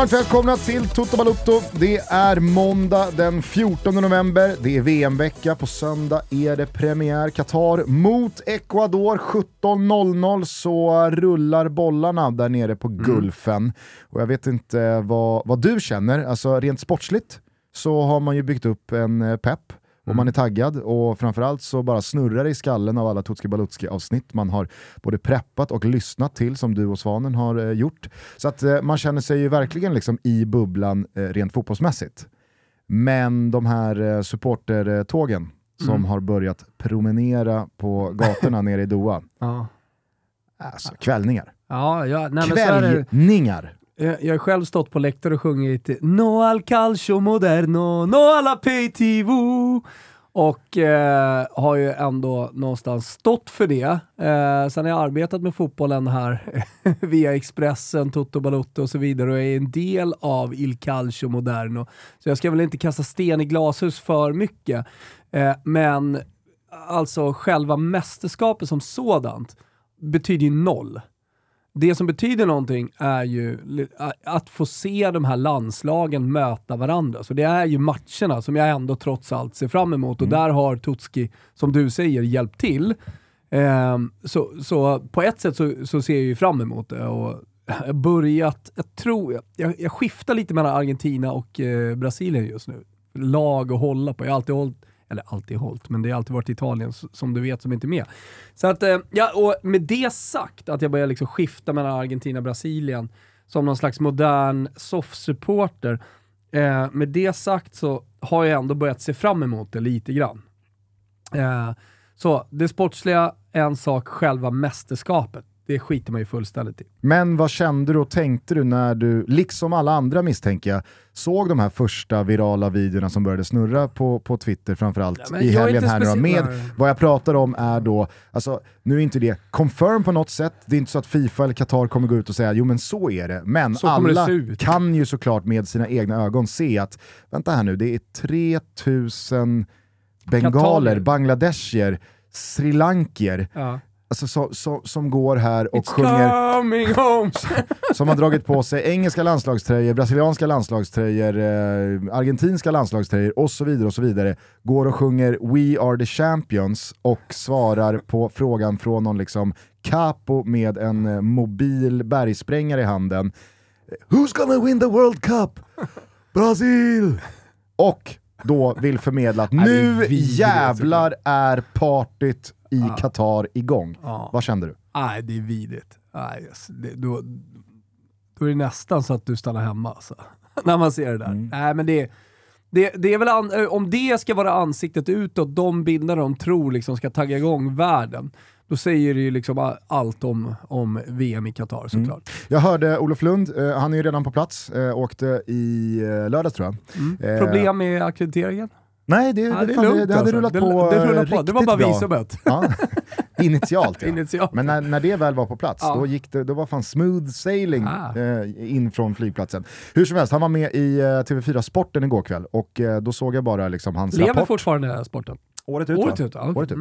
Varmt välkomna till Toto Balutto. Det är måndag den 14 november, det är VM-vecka, på söndag är det premiär. Qatar mot Ecuador 17.00 så rullar bollarna där nere på Mm. Gulfen. Och jag vet inte vad, vad du känner, alltså rent sportsligt så har man ju byggt upp en eh, pepp och man är taggad och framförallt så bara snurrar det i skallen av alla Tutski Balutski avsnitt man har både preppat och lyssnat till som du och Svanen har eh, gjort. Så att eh, man känner sig ju verkligen liksom i bubblan eh, rent fotbollsmässigt. Men de här eh, supportertågen som Mm. har börjat promenera på gatorna nere i Doha, Ja, alltså kvällningar. ja, ja nej. Kvällningar! Eh, jag, har själv stått på läktare och sjungit No al calcio moderno, no alla peitivo. Och eh, har ju ändå någonstans stått för det. Eh, sen har jag arbetat med fotbollen här via Expressen, Toto Balotto och så vidare och är en del av Il Calcio Moderno. Så jag ska väl inte kasta sten i glashus för mycket. Eh, men alltså själva mästerskapet som sådant betyder ju noll. Det som betyder någonting är ju att få se de här landslagen möta varandra. Så det är ju matcherna som jag ändå trots allt ser fram emot och där har Tutski, som du säger, hjälpt till. Ehm, så, så på ett sätt så, så ser jag ju fram emot det och jag börjat, jag tror, jag, jag skiftar lite mellan Argentina och eh, Brasilien just nu. Lag att hålla på. Jag har alltid hållit, eller alltid hållt, men det har alltid varit Italien som du vet som inte är med. Så att, eh, ja, och med det sagt, att jag börjar liksom skifta mellan Argentina och Brasilien som någon slags modern soft-supporter. Eh, med det sagt så har jag ändå börjat se fram emot det lite grann. Eh, så det sportsliga, en sak, själva mästerskapet. Det skiter man ju fullständigt i. Men vad kände du och tänkte du när du, liksom alla andra misstänker jag, såg de här första virala videorna som började snurra på, på Twitter framförallt Ja, i helgen här nu då, med vad jag pratar om är då, alltså nu är inte det confirm på något sätt, det är inte så att Fifa eller Qatar kommer gå ut och säga jo men så är det, men Så alla kan ju såklart med sina egna ögon se att, vänta här nu, det är 3000 bengaler, Katarier. bangladeshier, srilankier, Ja. Alltså, så, så, som går här och It's sjunger som har dragit på sig engelska landslagströjor, brasilianska landslagströjor, eh, argentinska landslagströjor och så vidare och så vidare, går och sjunger We are the champions och svarar på frågan från någon liksom capo med en eh, mobil bergsprängare i handen. Who's gonna win the World Cup? Brasil! Och då vill förmedla att nu jävlar är partyt i. Qatar igång. Vad kände du? Nej, det är vidrigt. Nej, yes, det, då, då är det nästan så att du stannar hemma alltså. När man ser det där. Mm. Nej, men det, det, det är väl an, eh, om det ska vara ansiktet utåt, de bilder de tror liksom ska tagga igång världen, då säger det ju liksom allt om, om VM i Qatar såklart. Jag hörde Olof Lund, eh, han är ju redan på plats, eh, åkte i eh, lördags tror jag. Mm. Eh, Problem med akkrediteringen? Nej, det, Ja, det, det är fan, det, lugnt det hade alltså. rullat det, på det, rullar eh, på. det var riktigt bara bra. vi som böt. Ja. Initialt ja. Initialt. Men när, när det väl var på plats, Ja. då, gick det, då var fan smooth sailing Ah. eh, in från flygplatsen. Hur som helst, han var med i eh, TV4 Sporten igår kväll och eh, då såg jag bara liksom hans Lever rapport. fortfarande sporten? Året ut, Året ut, ja. Året ut.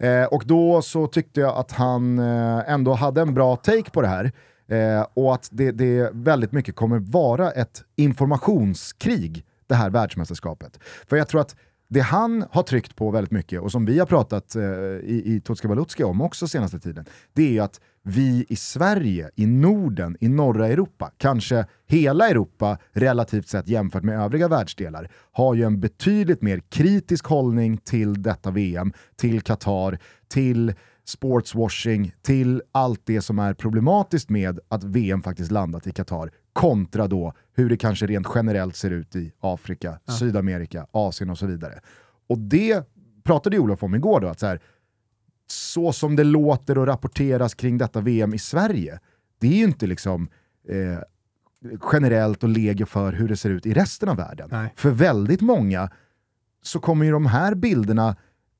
Mm. Eh, och då så tyckte jag att han eh, ändå hade en bra take på det här. Eh, och att det, det väldigt mycket kommer vara ett informationskrig, det här världsmästerskapet. För jag tror att det han har tryckt på väldigt mycket, och som vi har pratat eh, i, i Totska Balutska om också senaste tiden, det är ju att vi i Sverige, i Norden, i norra Europa, kanske hela Europa relativt sett jämfört med övriga världsdelar, har ju en betydligt mer kritisk hållning till detta VM, till Qatar, till sportswashing, till allt det som är problematiskt med att VM faktiskt landat i Qatar, kontra då hur det kanske rent generellt ser ut i Afrika, Sydamerika, Asien och så vidare. Och det pratade ju Olof om igår då, att så, här, så som det låter och rapporteras kring detta VM i Sverige, det är ju inte liksom eh, generellt och legio för hur det ser ut i resten av världen. Nej. För väldigt många så kommer ju de här bilderna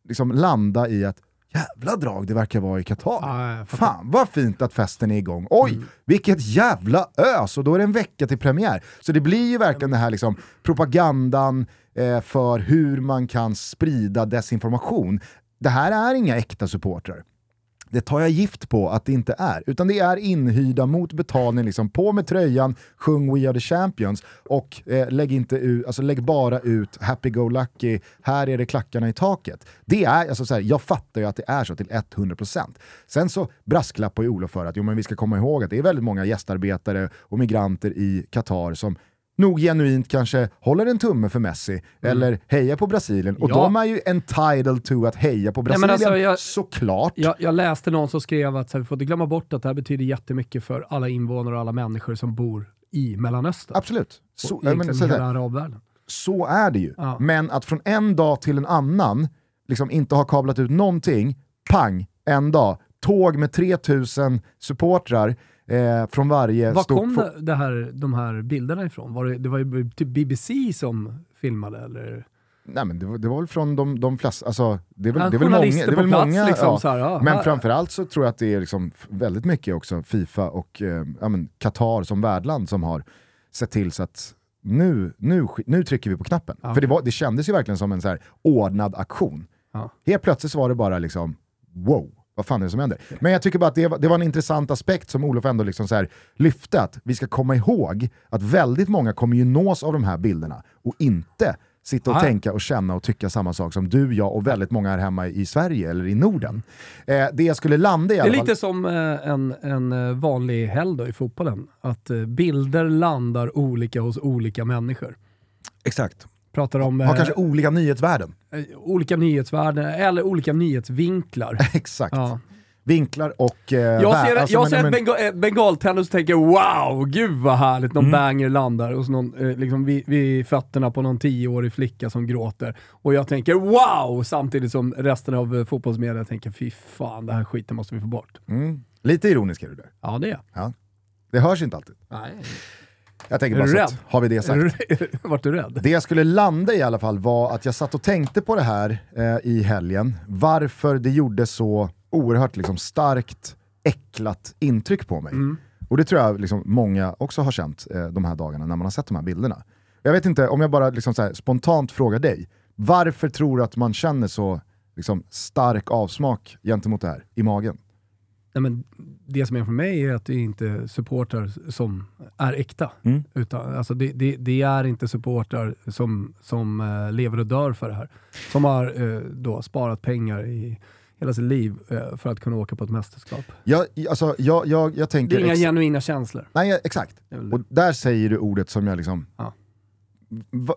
liksom landa i att jävla drag det verkar vara i Qatar. Ja. Fan vad fint att festen är igång. Oj, Mm. vilket jävla ös! Och då är det en vecka till premiär. Så det blir ju verkligen den här liksom propagandan eh, för hur man kan sprida desinformation. Det här är inga äkta supportrar. Det tar jag gift på att det inte är. Utan det är inhyrda mot betalning, liksom på med tröjan, sjung We are the champions och eh, lägg, inte ut, alltså lägg bara ut happy-go-lucky, här är det klackarna i taket. Det är, alltså så här, jag fattar ju att det är så till 100%. Sen så brasklappar ju Olof för att jo, men vi ska komma ihåg att det är väldigt många gästarbetare och migranter i Qatar som nog genuint kanske håller en tumme för Messi mm. eller hejar på Brasilien. Och ja. de är ju entitled to att heja på Brasilien, Nej, alltså, jag, såklart. Jag, jag, läste någon som skrev att här, vi får inte glömma bort att det här betyder jättemycket för alla invånare och alla människor som bor i Mellanöstern. Absolut. Så, och men, så, hela arabvärlden. Så är det ju. Ja. Men att från en dag till en annan liksom inte ha kablat ut någonting, pang, en dag, tåg med 3000 supportrar, eh, från varje Var kom det, det här, de här bilderna ifrån? Var det, det var ju typ BBC som filmade eller? Nej men det var, det var väl från de, de flesta, alltså, det är väl, ja, det är väl många, det är väl många liksom, ja. här, ja, men framförallt så tror jag att det är liksom väldigt mycket också Fifa och eh, ja, men Qatar som värdland som har sett till så att nu, nu, nu trycker vi på knappen. För det, var, det kändes ju verkligen som en så här ordnad aktion. Helt plötsligt så var det bara liksom wow vad fan är det som händer? Men jag tycker bara att det var, det var en intressant aspekt som Olof ändå liksom så här lyfte, att vi ska komma ihåg att väldigt många kommer ju nås av de här bilderna och inte sitta och Aha. tänka och känna och tycka samma sak som du, jag och väldigt många här hemma i Sverige eller i Norden. Eh, det jag skulle landa i alla Det är lite som eh, en, en eh, vanlig helg i fotbollen, att eh, bilder landar olika hos olika människor. Exakt. Pratar om... Har kanske olika nyhetsvärden. Eh, olika nyhetsvärden, eller olika nyhetsvinklar. Exakt. Ja. Vinklar och... Eh, jag ser, alltså, jag ser men, ett bengal, eh, bengaltänder och tänker wow, gud vad härligt, någon mm. banger landar hos någon, eh, liksom vid, vid fötterna på någon tioårig flicka som gråter. Och jag tänker wow, samtidigt som resten av eh, fotbollsmedia tänker fy fan, det här skiten måste vi få bort. Mm. Lite ironisk är du där. Ja, det är ja. Det hörs inte alltid. Nej. Jag tänker bara så att, har vi det sagt. Vart du rädd? Det jag skulle landa i alla fall var att jag satt och tänkte på det här eh, i helgen, varför det gjorde så oerhört liksom, starkt äcklat intryck på mig. Mm. Och det tror jag liksom, många också har känt eh, de här dagarna när man har sett de här bilderna. Jag vet inte, om jag bara liksom, här, spontant frågar dig, varför tror du att man känner så liksom, stark avsmak gentemot det här i magen? Nej, men det som är för mig är att det är inte supportrar som är äkta. Mm. Utan, alltså det, det, det, är inte supportrar som, som uh, lever och dör för det här. Som har uh, då sparat pengar i hela sitt liv uh, för att kunna åka på ett mästerskap. Jag, alltså, jag, jag, jag tänker det är inga genuina känslor. Nej, exakt. Och där säger du ordet som jag liksom ja.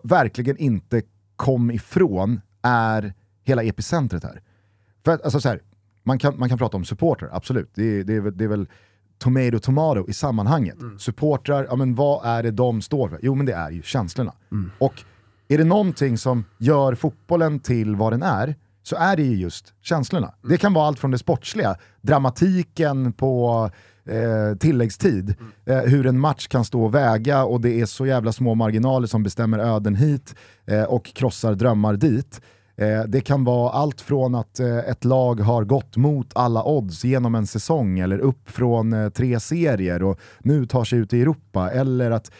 verkligen inte kom ifrån, är hela epicentret här. För att, alltså så här, man kan, man kan prata om supporter, absolut. Det, det, är, det är väl tomato tomato i sammanhanget. Mm. Supportrar, ja men vad är det de står för? Jo men det är ju känslorna. Mm. Och är det någonting som gör fotbollen till vad den är, så är det ju just känslorna. Mm. Det kan vara allt från det sportsliga, dramatiken på eh, tilläggstid, mm. eh, hur en match kan stå och väga och det är så jävla små marginaler som bestämmer öden hit eh, och krossar drömmar dit. Eh, det kan vara allt från att eh, ett lag har gått mot alla odds genom en säsong eller upp från eh, tre serier och nu tar sig ut i Europa. Eller att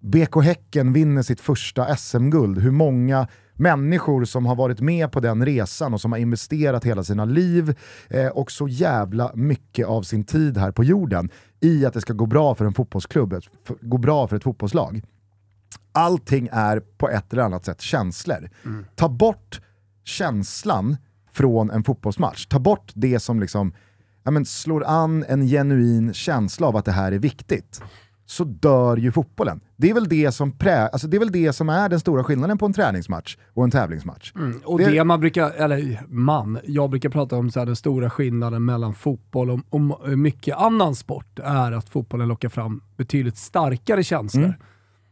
BK Häcken vinner sitt första SM-guld. Hur många människor som har varit med på den resan och som har investerat hela sina liv eh, och så jävla mycket av sin tid här på jorden i att det ska gå bra för en fotbollsklubb, gå bra för ett fotbollslag. Allting är på ett eller annat sätt känslor. Mm. Ta bort känslan från en fotbollsmatch. Ta bort det som liksom, ja, men slår an en genuin känsla av att det här är viktigt så dör ju fotbollen. Det är väl det som, prä alltså det är, väl det som är den stora skillnaden på en träningsmatch och en tävlingsmatch. Mm, och det, det, man brukar, eller man, jag brukar prata om så här, den stora skillnaden mellan fotboll och, och mycket annan sport är att fotbollen lockar fram betydligt starkare känslor. Mm.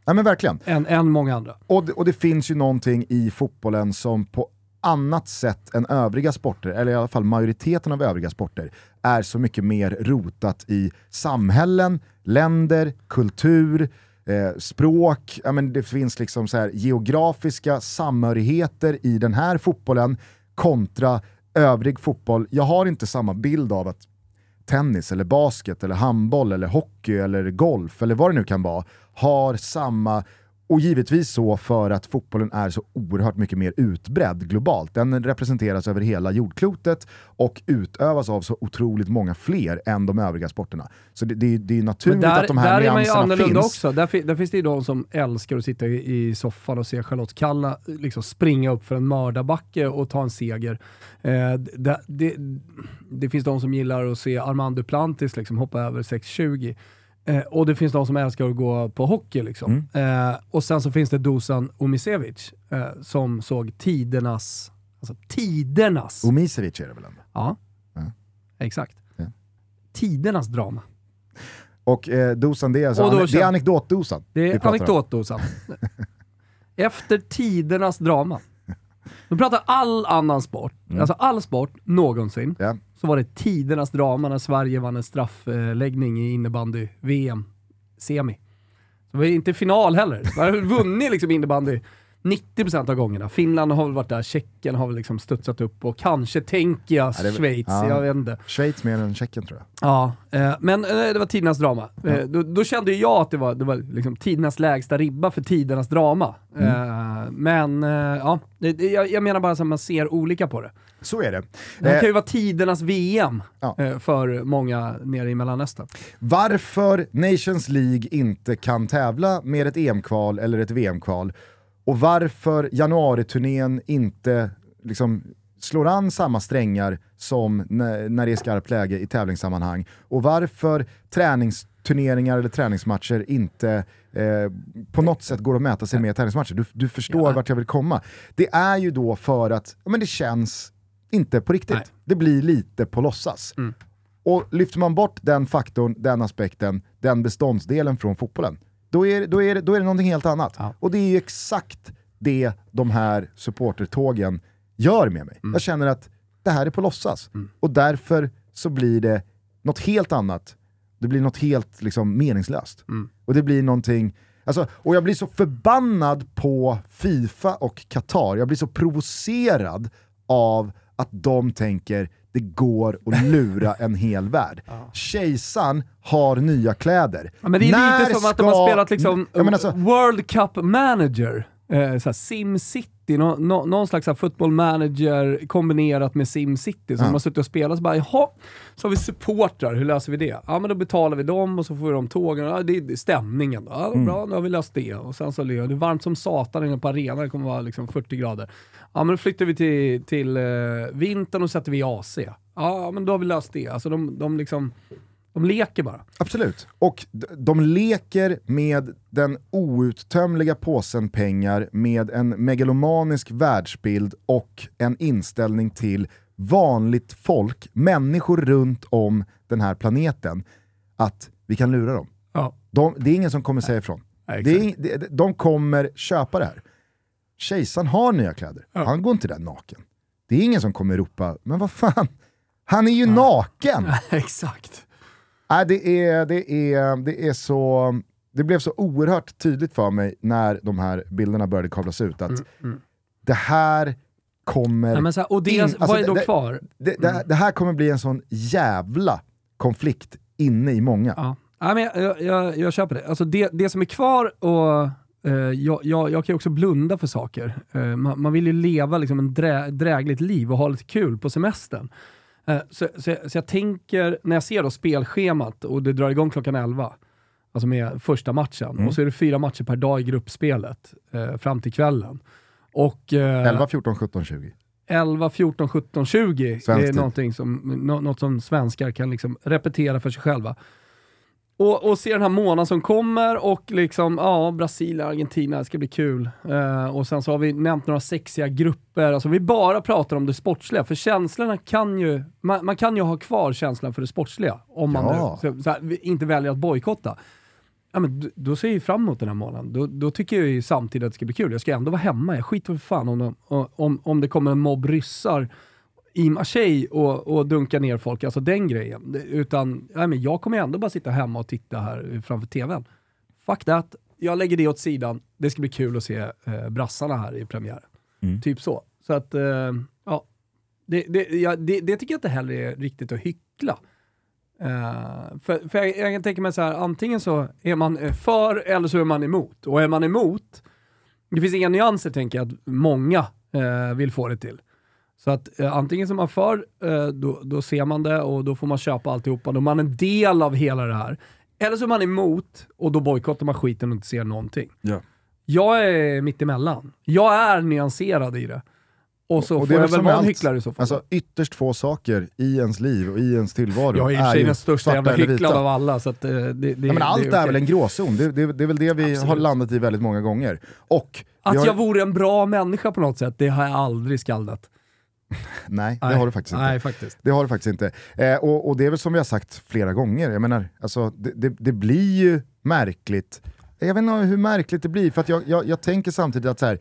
Ja men verkligen. Än, än många andra. Och det, och det finns ju någonting i fotbollen som på annat sätt än övriga sporter, eller i alla fall majoriteten av övriga sporter, är så mycket mer rotat i samhällen, länder, kultur, eh, språk, ja, men det finns liksom så här geografiska samhörigheter i den här fotbollen kontra övrig fotboll. Jag har inte samma bild av att tennis, eller basket, eller handboll, eller hockey, eller golf, eller vad det nu kan vara, har samma och givetvis så för att fotbollen är så oerhört mycket mer utbredd globalt. Den representeras över hela jordklotet och utövas av så otroligt många fler än de övriga sporterna. Så det, det, det är naturligt där, att de här där nyanserna är man ju annorlunda finns. också. Där, där finns det ju de som älskar att sitta i, i soffan och se Charlotte Kalla liksom springa upp för en mördarbacke och ta en seger. Eh, det, det, det, finns de som gillar att se Armand Duplantis liksom hoppa över 6,20. Eh, och det finns de som älskar att gå på hockey. Liksom. Mm. Eh, och sen så finns det Dusan Omisevic eh, som såg tidernas, alltså tidernas, Omisevic är det väl ändå? ja, Ja. exakt. Ja. Tidernas drama. Och eh, dosan, det är, alltså, ane- det är anekdotdosan. Det är anekdotdosan. Efter tidernas drama. De pratar all annan sport, alltså all sport någonsin, Mm. Så var det tidernas drama när Sverige vann en straffläggning i innebandy-VM, semi. Det var inte final heller. Man hade vunnit liksom innebandy 90% av gångerna. Finland har väl varit där, Tjeckien har väl liksom studsat upp och kanske tänker jag Ja, Schweiz, ja. jag vet inte. Schweiz mer än Tjeckien tror jag. Ja, eh, men eh, det var tidernas drama. Eh, då, då kände jag att det var, det var liksom tidernas lägsta ribba för tidernas drama. Eh, men eh, ja, det, jag, jag menar bara att man ser olika på det. Så är det. Det Eh, kan ju vara tidernas VM Ja. för många nere i Mellanöstern. Varför Nations League inte kan tävla med ett EM-kval eller ett VM-kval och varför januariturnén inte liksom slår an samma strängar som när, det är skarpt läge i tävlingssammanhang och varför träningsturneringar eller träningsmatcher inte eh, på något sätt går att mäta sig med tävlingsmatcher. Du, du förstår Ja. vart jag vill komma. Det är ju då för att men det känns inte på riktigt. Nej. Det blir lite på låtsas. Mm. Och lyfter man bort den faktorn, den aspekten, den beståndsdelen från fotbollen, då är, då är, det, då är det någonting helt annat. Ja. Och det är ju exakt det de här supportertågen gör med mig. Mm. Jag känner att det här är på låtsas. Och därför så blir det något helt annat. Det blir något helt liksom, meningslöst. Mm. Och det blir någonting... Alltså, och jag blir så förbannad på Fifa och Qatar. Jag blir så provocerad av att de tänker det går att lura en hel värld. Kejsaren har nya kläder. Ja, men det är När lite som att de har ska- spelat liksom alltså, World Cup Manager. Eh, såhär, Sim City, nå, nå, någon slags football manager kombinerat med Sim City. Så Ja. de har suttit och spelat så bara, jaha, så har vi supportrar, hur löser vi det? Ja men då betalar vi dem och så får vi de tågen. Ja, det är stämningen. Ja, Mm. bra, nu har vi löst det. Och sen så är det varmt som satan inne på arenan, det kommer vara liksom 40 grader. Ja men då flyttar vi till, till eh, vintern och sätter vi AC. Ja men då har vi löst det. Alltså de, de liksom, de leker bara. Absolut. Och de leker med den outtömliga påsen pengar med en megalomanisk världsbild och en inställning till vanligt folk, människor runt om den här planeten, att vi kan lura dem. Ja. De, det är ingen som kommer säga ifrån. Nej, Det är, de kommer köpa det här. Kejsaren har nya kläder, Ja. han går inte där naken. Det är ingen som kommer ropa, men vad fan, han är ju naken! Exakt. Nej, det, är, det, är, det är så... Det blev så oerhört tydligt för mig när de här bilderna började kablas ut att det här kommer... Mm, Ja, så här, och det, in- alltså, vad är då det- kvar? det, det, här- det här kommer bli en sån jävla konflikt inne i många. Ja. Ja, men jag, jag, jag, jag köper det. Alltså det. Det som är kvar, och jag, jag, jag kan ju också blunda för saker. Eh, man, man vill ju leva liksom en drä, drägligt liv och ha lite kul på semestern. Eh, så, så, jag, så jag tänker, när jag ser då spelschemat och det drar igång klockan 11, alltså med första matchen, och så är det fyra matcher per dag i gruppspelet eh, fram till kvällen. Och, eh, 11, 14, 17, 20. 11, 14, 17, 20 Svensk är någonting som, nå, något som svenskar kan liksom repetera för sig själva. Och, och se den här månaden som kommer och liksom, ja, Brasilien, Argentina, det ska bli kul. Eh, och sen så har vi nämnt några sexiga grupper, alltså vi bara pratar om det sportsliga, för känslorna kan ju, man, man kan ju ha kvar känslan för det sportsliga, om man Ja. nu, så, så här, inte väljer att bojkotta. Ja, men då ser jag ju fram emot den här månaden. Då, då tycker jag ju samtidigt att det ska bli kul. Jag ska ändå vara hemma. Jag skiter för fan om, de, om, om det kommer en mobb ryssar i Marseille och, och dunka ner folk, alltså den grejen. Utan ja, men jag kommer ändå bara sitta hemma och titta här framför tvn. Fuck that. Jag lägger det åt sidan. Det ska bli kul att se eh, brassarna här i premiären. Mm. Typ så. Så att, eh, ja. Det, det, ja, det, det tycker jag inte heller är riktigt att hyckla. Uh, för, för jag, jag tänka mig så här, antingen så är man eh, för eller så är man emot. Och är man emot, det finns inga nyanser tänker jag att många uh, vill få det till. Så att uh, antingen är man för, då, då ser man det och då får man köpa alltihopa, då är man en del av hela det här. Eller så är man emot och då bojkottar man skiten och inte ser någonting. Ja. Jag är mittemellan. Jag är nyanserad i det. Och så och får jag väl vara en hycklare i så fall. Alltså ytterst få saker i ens liv och i ens tillvaro Jag är i och för sig den största jävla hycklaren av alla. Så att, eh, det, det, ja, men allt det är, är, väl en gråzon, det, det, det, är väl det vi Absolut. har landat i väldigt många gånger. Och Att har... jag vore en bra människa på något sätt, det har jag aldrig skaldat. Nej, det har du faktiskt inte. Nej, faktiskt. Det har du faktiskt inte. Eh, och, och, det är väl som vi har sagt flera gånger, jag menar, alltså, det, det, det blir ju märkligt. Jag vet inte hur märkligt det blir, för att jag, jag, jag tänker samtidigt att så här,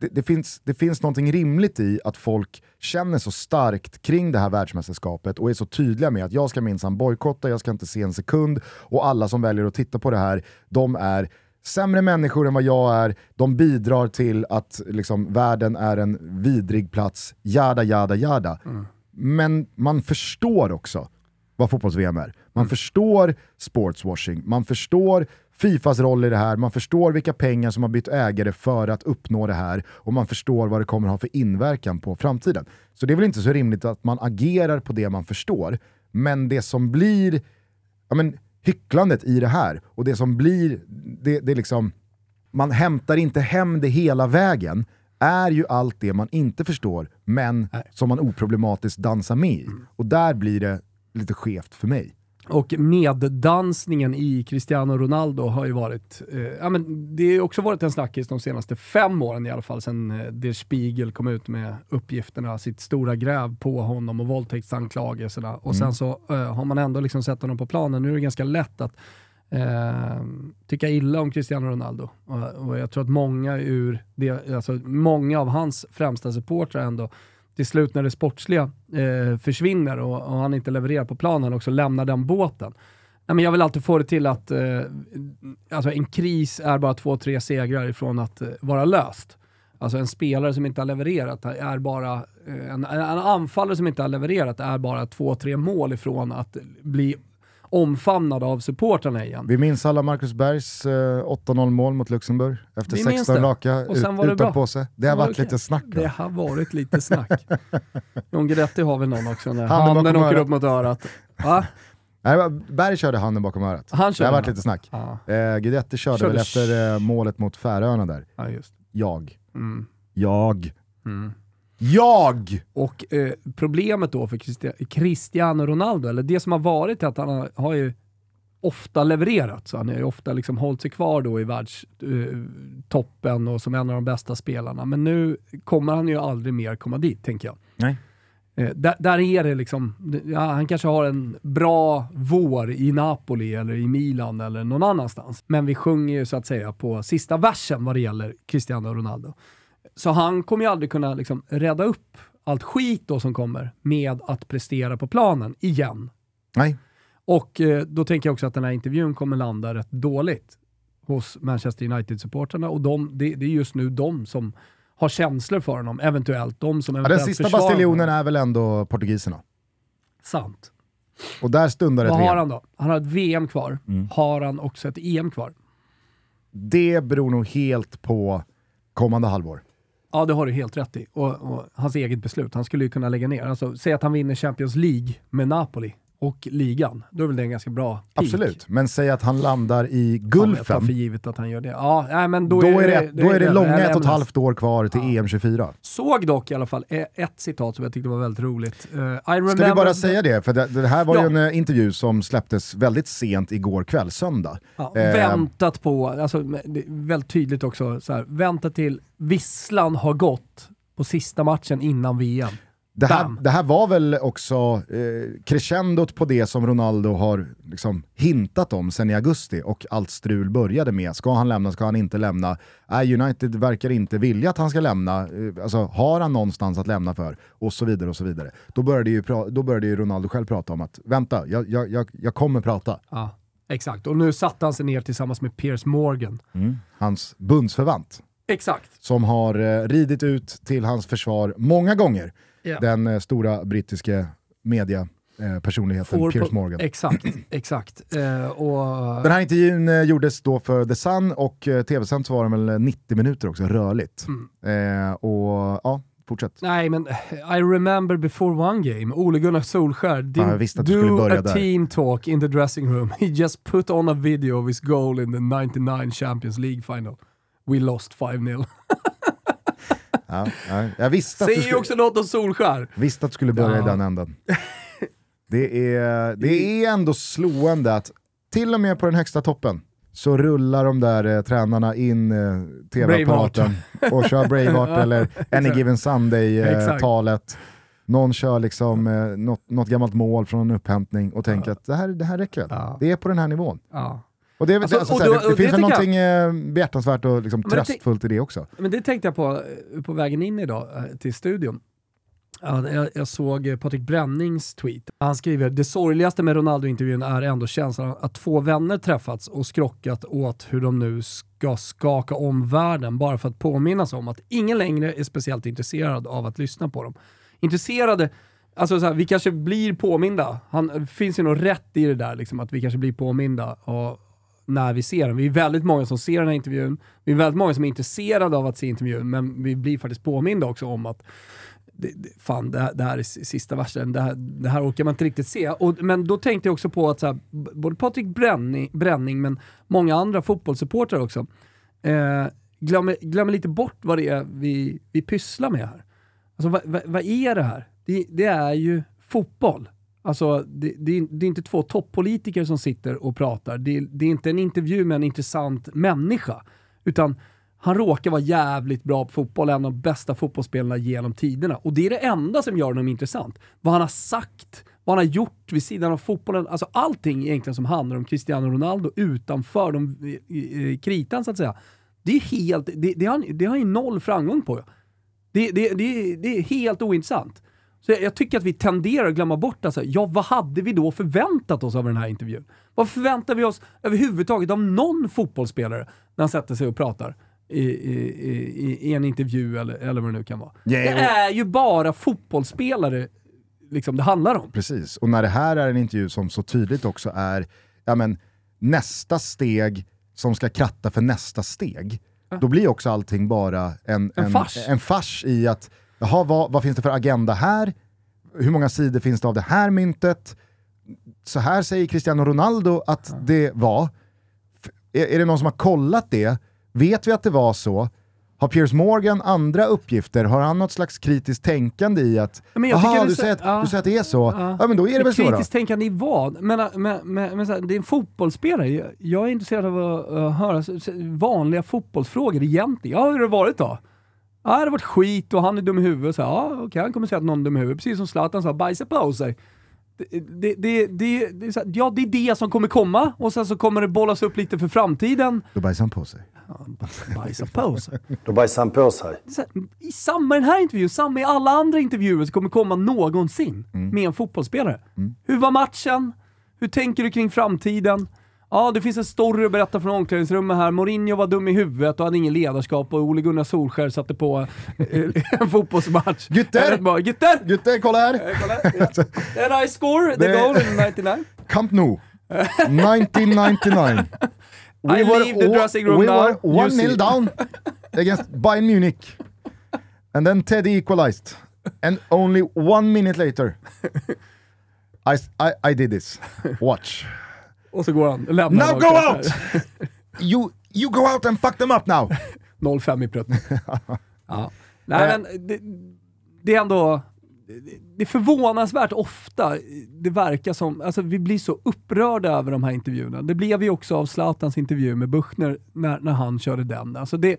det, det, finns, det finns någonting rimligt i att folk känner så starkt kring det här världsmästerskapet och är så tydliga med att jag ska minsann bojkotta, jag ska inte se en sekund och alla som väljer att titta på det här, de är sämre människor än vad jag är, de bidrar till att liksom, världen är en vidrig plats, jada jada jada. Mm. Men man förstår också vad fotbolls-VM är. Man mm. förstår sportswashing, man förstår Fifas roll i det här, man förstår vilka pengar som har bytt ägare för att uppnå det här och man förstår vad det kommer ha för inverkan på framtiden. Så det är väl inte så rimligt att man agerar på det man förstår, men det som blir ja, men, hycklandet i det här och det som blir, det, det liksom, man hämtar inte hem det hela vägen, är ju allt det man inte förstår, men Nej. som man oproblematiskt dansar med i. Mm. Och där blir det lite skevt för mig. Och meddansningen i Cristiano Ronaldo har ju varit, eh, ja men det har också varit en snackis de senaste fem åren i alla fall, sen eh, Der Spiegel kom ut med uppgifterna, sitt stora gräv på honom och våldtäktsanklagelserna. Och mm. sen så eh, har man ändå liksom sett honom på planen. Nu är det ganska lätt att eh, tycka illa om Cristiano Ronaldo. Och, och, jag tror att många ur det, alltså många av hans främsta supportrar ändå till slut när det sportsliga eh, försvinner och, och, han inte levererar på planen också lämnar den båten. Nej, men jag vill alltid få det till att eh, alltså en kris är bara två, tre segrar ifrån att eh, vara löst. Alltså en spelare som inte har levererat är bara, eh, en, en anfallare som inte har levererat är bara två, tre mål ifrån att bli omfamnad av supportrarna igen. Vi minns alla Marcus Bergs eh, 8-0 mål mot Luxemburg efter 16 raka ut, utan sig. Det har varit lite snack. Det har varit lite snack. John Guidetti har väl någon också när handen, handen åker upp mot örat. Va? Nej, Berg körde handen bakom örat. Han det har varit lite snack. Ah. Eh, Guidetti körde, körde väl efter eh, målet mot Färöarna där. Ah, just. Jag. Mm. Jag. Mm. Jag! Och eh, problemet då för Cristiano Ronaldo, eller det som har varit är att han har, har ju ofta levererat. Så han har ju ofta liksom hållit sig kvar då i världstoppen eh, och som en av de bästa spelarna. Men nu kommer han ju aldrig mer komma dit, tänker jag. Nej. Eh, där, där, är det liksom, ja, han kanske har en bra vår i Napoli eller i Milan eller någon annanstans. Men vi sjunger ju så att säga på sista versen vad det gäller Cristiano Ronaldo. Så han kommer ju aldrig kunna liksom rädda upp allt skit då som kommer med att prestera på planen igen. Nej. Och eh, då tänker jag också att den här intervjun kommer landa rätt dåligt hos Manchester United-supportrarna och de, det, det, är just nu de som har känslor för honom, eventuellt. De som eventuellt ja, den sista bastiljonen är väl ändå portugiserna? Sant. Och där stundar det Vad har han då? Han har ett VM kvar. Mm. Har han också ett EM kvar? Det beror nog helt på kommande halvår. Ja, det har du helt rätt i. Och, och, hans eget beslut. Han skulle ju kunna lägga ner. Alltså, säg att han vinner Champions League med Napoli och ligan. Då är väl det en ganska bra peak. Absolut, men säg att han landar i Gulfen. Jag tar för givet att han gör det. Ja, nej, men då, då är, det, då är det, långa ett och ett halvt år kvar till ja. EM24. Såg dock i alla fall ett citat som jag tyckte var väldigt roligt. Uh, I Ska vi bara säga det? För det, det här var ja. ju en uh, intervju som släpptes väldigt sent igår kväll, söndag. Ja, uh, väntat på, alltså, väldigt tydligt också, så här, väntat till visslan har gått på sista matchen innan VM. Det här, det här, var väl också eh, crescendot på det som Ronaldo har liksom, hintat om sen i augusti och allt strul började med. Ska han lämna, ska han inte lämna? Äh, United verkar inte vilja att han ska lämna. Eh, alltså, har han någonstans att lämna för? Och så vidare och så vidare. Då började ju, då började ju Ronaldo själv prata om att vänta, jag, jag, jag, jag kommer prata. Ja, exakt, och nu satte han sig ner tillsammans med Piers Morgan. Mm. Hans bundsförvant. Exakt. Som har eh, ridit ut till hans försvar många gånger. Yeah. Den eh, stora brittiska media eh, personligheten Får Piers Morgan. Exakt, exakt. Eh, och, Den här intervjun eh, gjordes då för The Sun och eh, tv-sänd så var den väl 90 minuter också, rörligt. Mm. Eh, och ja, fortsätt. Nej men, eh, I remember before one game, Ole Gunnar Solskär didn't Ja, att du do a där. team talk in the dressing room. He just put on a video of his goal in the 99 Champions League final. We lost 5-0. Ja, ja, jag visste att, du Säger ju skulle, också något om Solskär. visste att du skulle börja Ja. i den änden. Det är, det är ändå slående att till och med på den högsta toppen så rullar de där eh, tränarna in eh, tv-apparaten och kör Braveheart eller Any. Given Sunday-talet. Talet Någon kör liksom eh, något, något gammalt mål från en upphämtning och tänker att det här, det här räcker väl. Ja. Det är på den här nivån. Ja. Och det, Alltså, alltså, och då- det, det och finns väl tycker jag- någonting eh, behjärtansvärt och liksom, tröstfullt i det också. Men det tänkte jag på eh, på vägen in idag eh, till studion. Ja, jag, jag såg Patrik Brännings tweet. Han skriver “Det sorgligaste med Ronaldo-intervjun är ändå känslan att två vänner träffats och skrockat åt hur de nu ska skaka om världen bara för att påminnas om att ingen längre är speciellt intresserad av att lyssna på dem. Intresserade Alltså så här, vi kanske blir påminda. Han, det finns ju något rätt i det där, liksom, att vi kanske blir påminda och, när vi ser den. Vi är väldigt många som ser den här intervjun. Vi är väldigt många som är intresserade av att se intervjun, men vi blir faktiskt påminda också om att det, det, fan, det här, det här är sista versen, det här, det här orkar man inte riktigt se. Och, men då tänkte jag också på att så här, både Patrik Bränning, Bränning, men många andra fotbollssupportrar också, eh, glömmer, glömmer lite bort vad det är vi, vi pysslar med här. Alltså vad, vad, vad är det här? Det, det är ju fotboll. Alltså, det, det, är- det är inte två toppolitiker som sitter och pratar. Det, det är inte en intervju med en intressant människa. Utan han råkar vara jävligt bra på fotboll, en av de bästa fotbollsspelarna genom tiderna. Och det är det enda som gör honom intressant. Vad han har sagt, vad han har gjort vid sidan av fotbollen. Alltså allting egentligen som handlar om Cristiano Ronaldo utanför de, i, i, i kritan så att säga. Det är helt, det, har, han- det har han ju noll framgång på. Det, det, det, det är helt ointressant. Så jag, jag tycker att vi tenderar att glömma bort, alltså, ja vad hade vi då förväntat oss av den här intervjun? Vad förväntar vi oss överhuvudtaget av någon fotbollsspelare när han sätter sig och pratar i, i, i, i en intervju eller, eller vad det nu kan vara? Ja, det är ju bara fotbollsspelare liksom, det handlar om. Precis, och när det här är en intervju som så tydligt också är ja, men, nästa steg som ska kratta för nästa steg, då blir också allting bara en, En en, fars. en fars i att, jaha, vad, vad finns det för agenda här? Hur många sidor finns det av det här myntet? Så här säger Cristiano Ronaldo att det var. Är, är det någon som har kollat det? Vet vi att det var så? Har Piers Morgan andra uppgifter? Har han något slags kritiskt tänkande i att, jaha, du säger, att, ja. du säger att det är så? Ja. Ja, men då är det väl så då? Kritiskt tänkande i vad? Men, men, men, men här, det är en fotbollsspelare. Jag, är intresserad av att uh, höra vanliga fotbollsfrågor egentligen. Ja, hur har det varit då? Ja, det har varit skit och han är dum i huvudet. Så, ja, okej, han kommer säga att någon är dum i huvudet. Precis som Zlatan sa, bajsa på sig. Det, det, det, det, ja, det är det som kommer komma och sen så kommer det bollas upp lite för framtiden. Då bajsar han på sig. Bajsa på sig. Då bajsar han på sig. I samma den här intervjun, samma i alla andra intervjuer som kommer komma någonsin Mm. med en fotbollsspelare. Hur var matchen? Hur tänker du kring framtiden? Ja, det finns en story att berätta från omklädningsrummet här. Mourinho var dum i huvudet och hade ingen ledarskap och Ole Gunnar Solskär satte på eh, en fotbollsmatch. Gytter! Rätt bra. Gytter! Gutte, kolla här! Eh, kolla. Ja. And I score the Det- goal in 99. Camp Nou, 1999. I leave the dressing room we now. were You 1-0 see. down against Bayern Munich. And then Teddy equalized. And only one minute later, I, I, I did this. Watch. Och så går han. Lämnar Now go out! You, you go out and fuck them up now! 0-5 i prutten. ja. Nej, men det, det är ändå... det- Det är förvånansvärt ofta det verkar som, alltså vi blir så upprörda över de här intervjuerna. Det blev vi också av Zlatans intervju med Buchner när, när han körde den. Alltså det,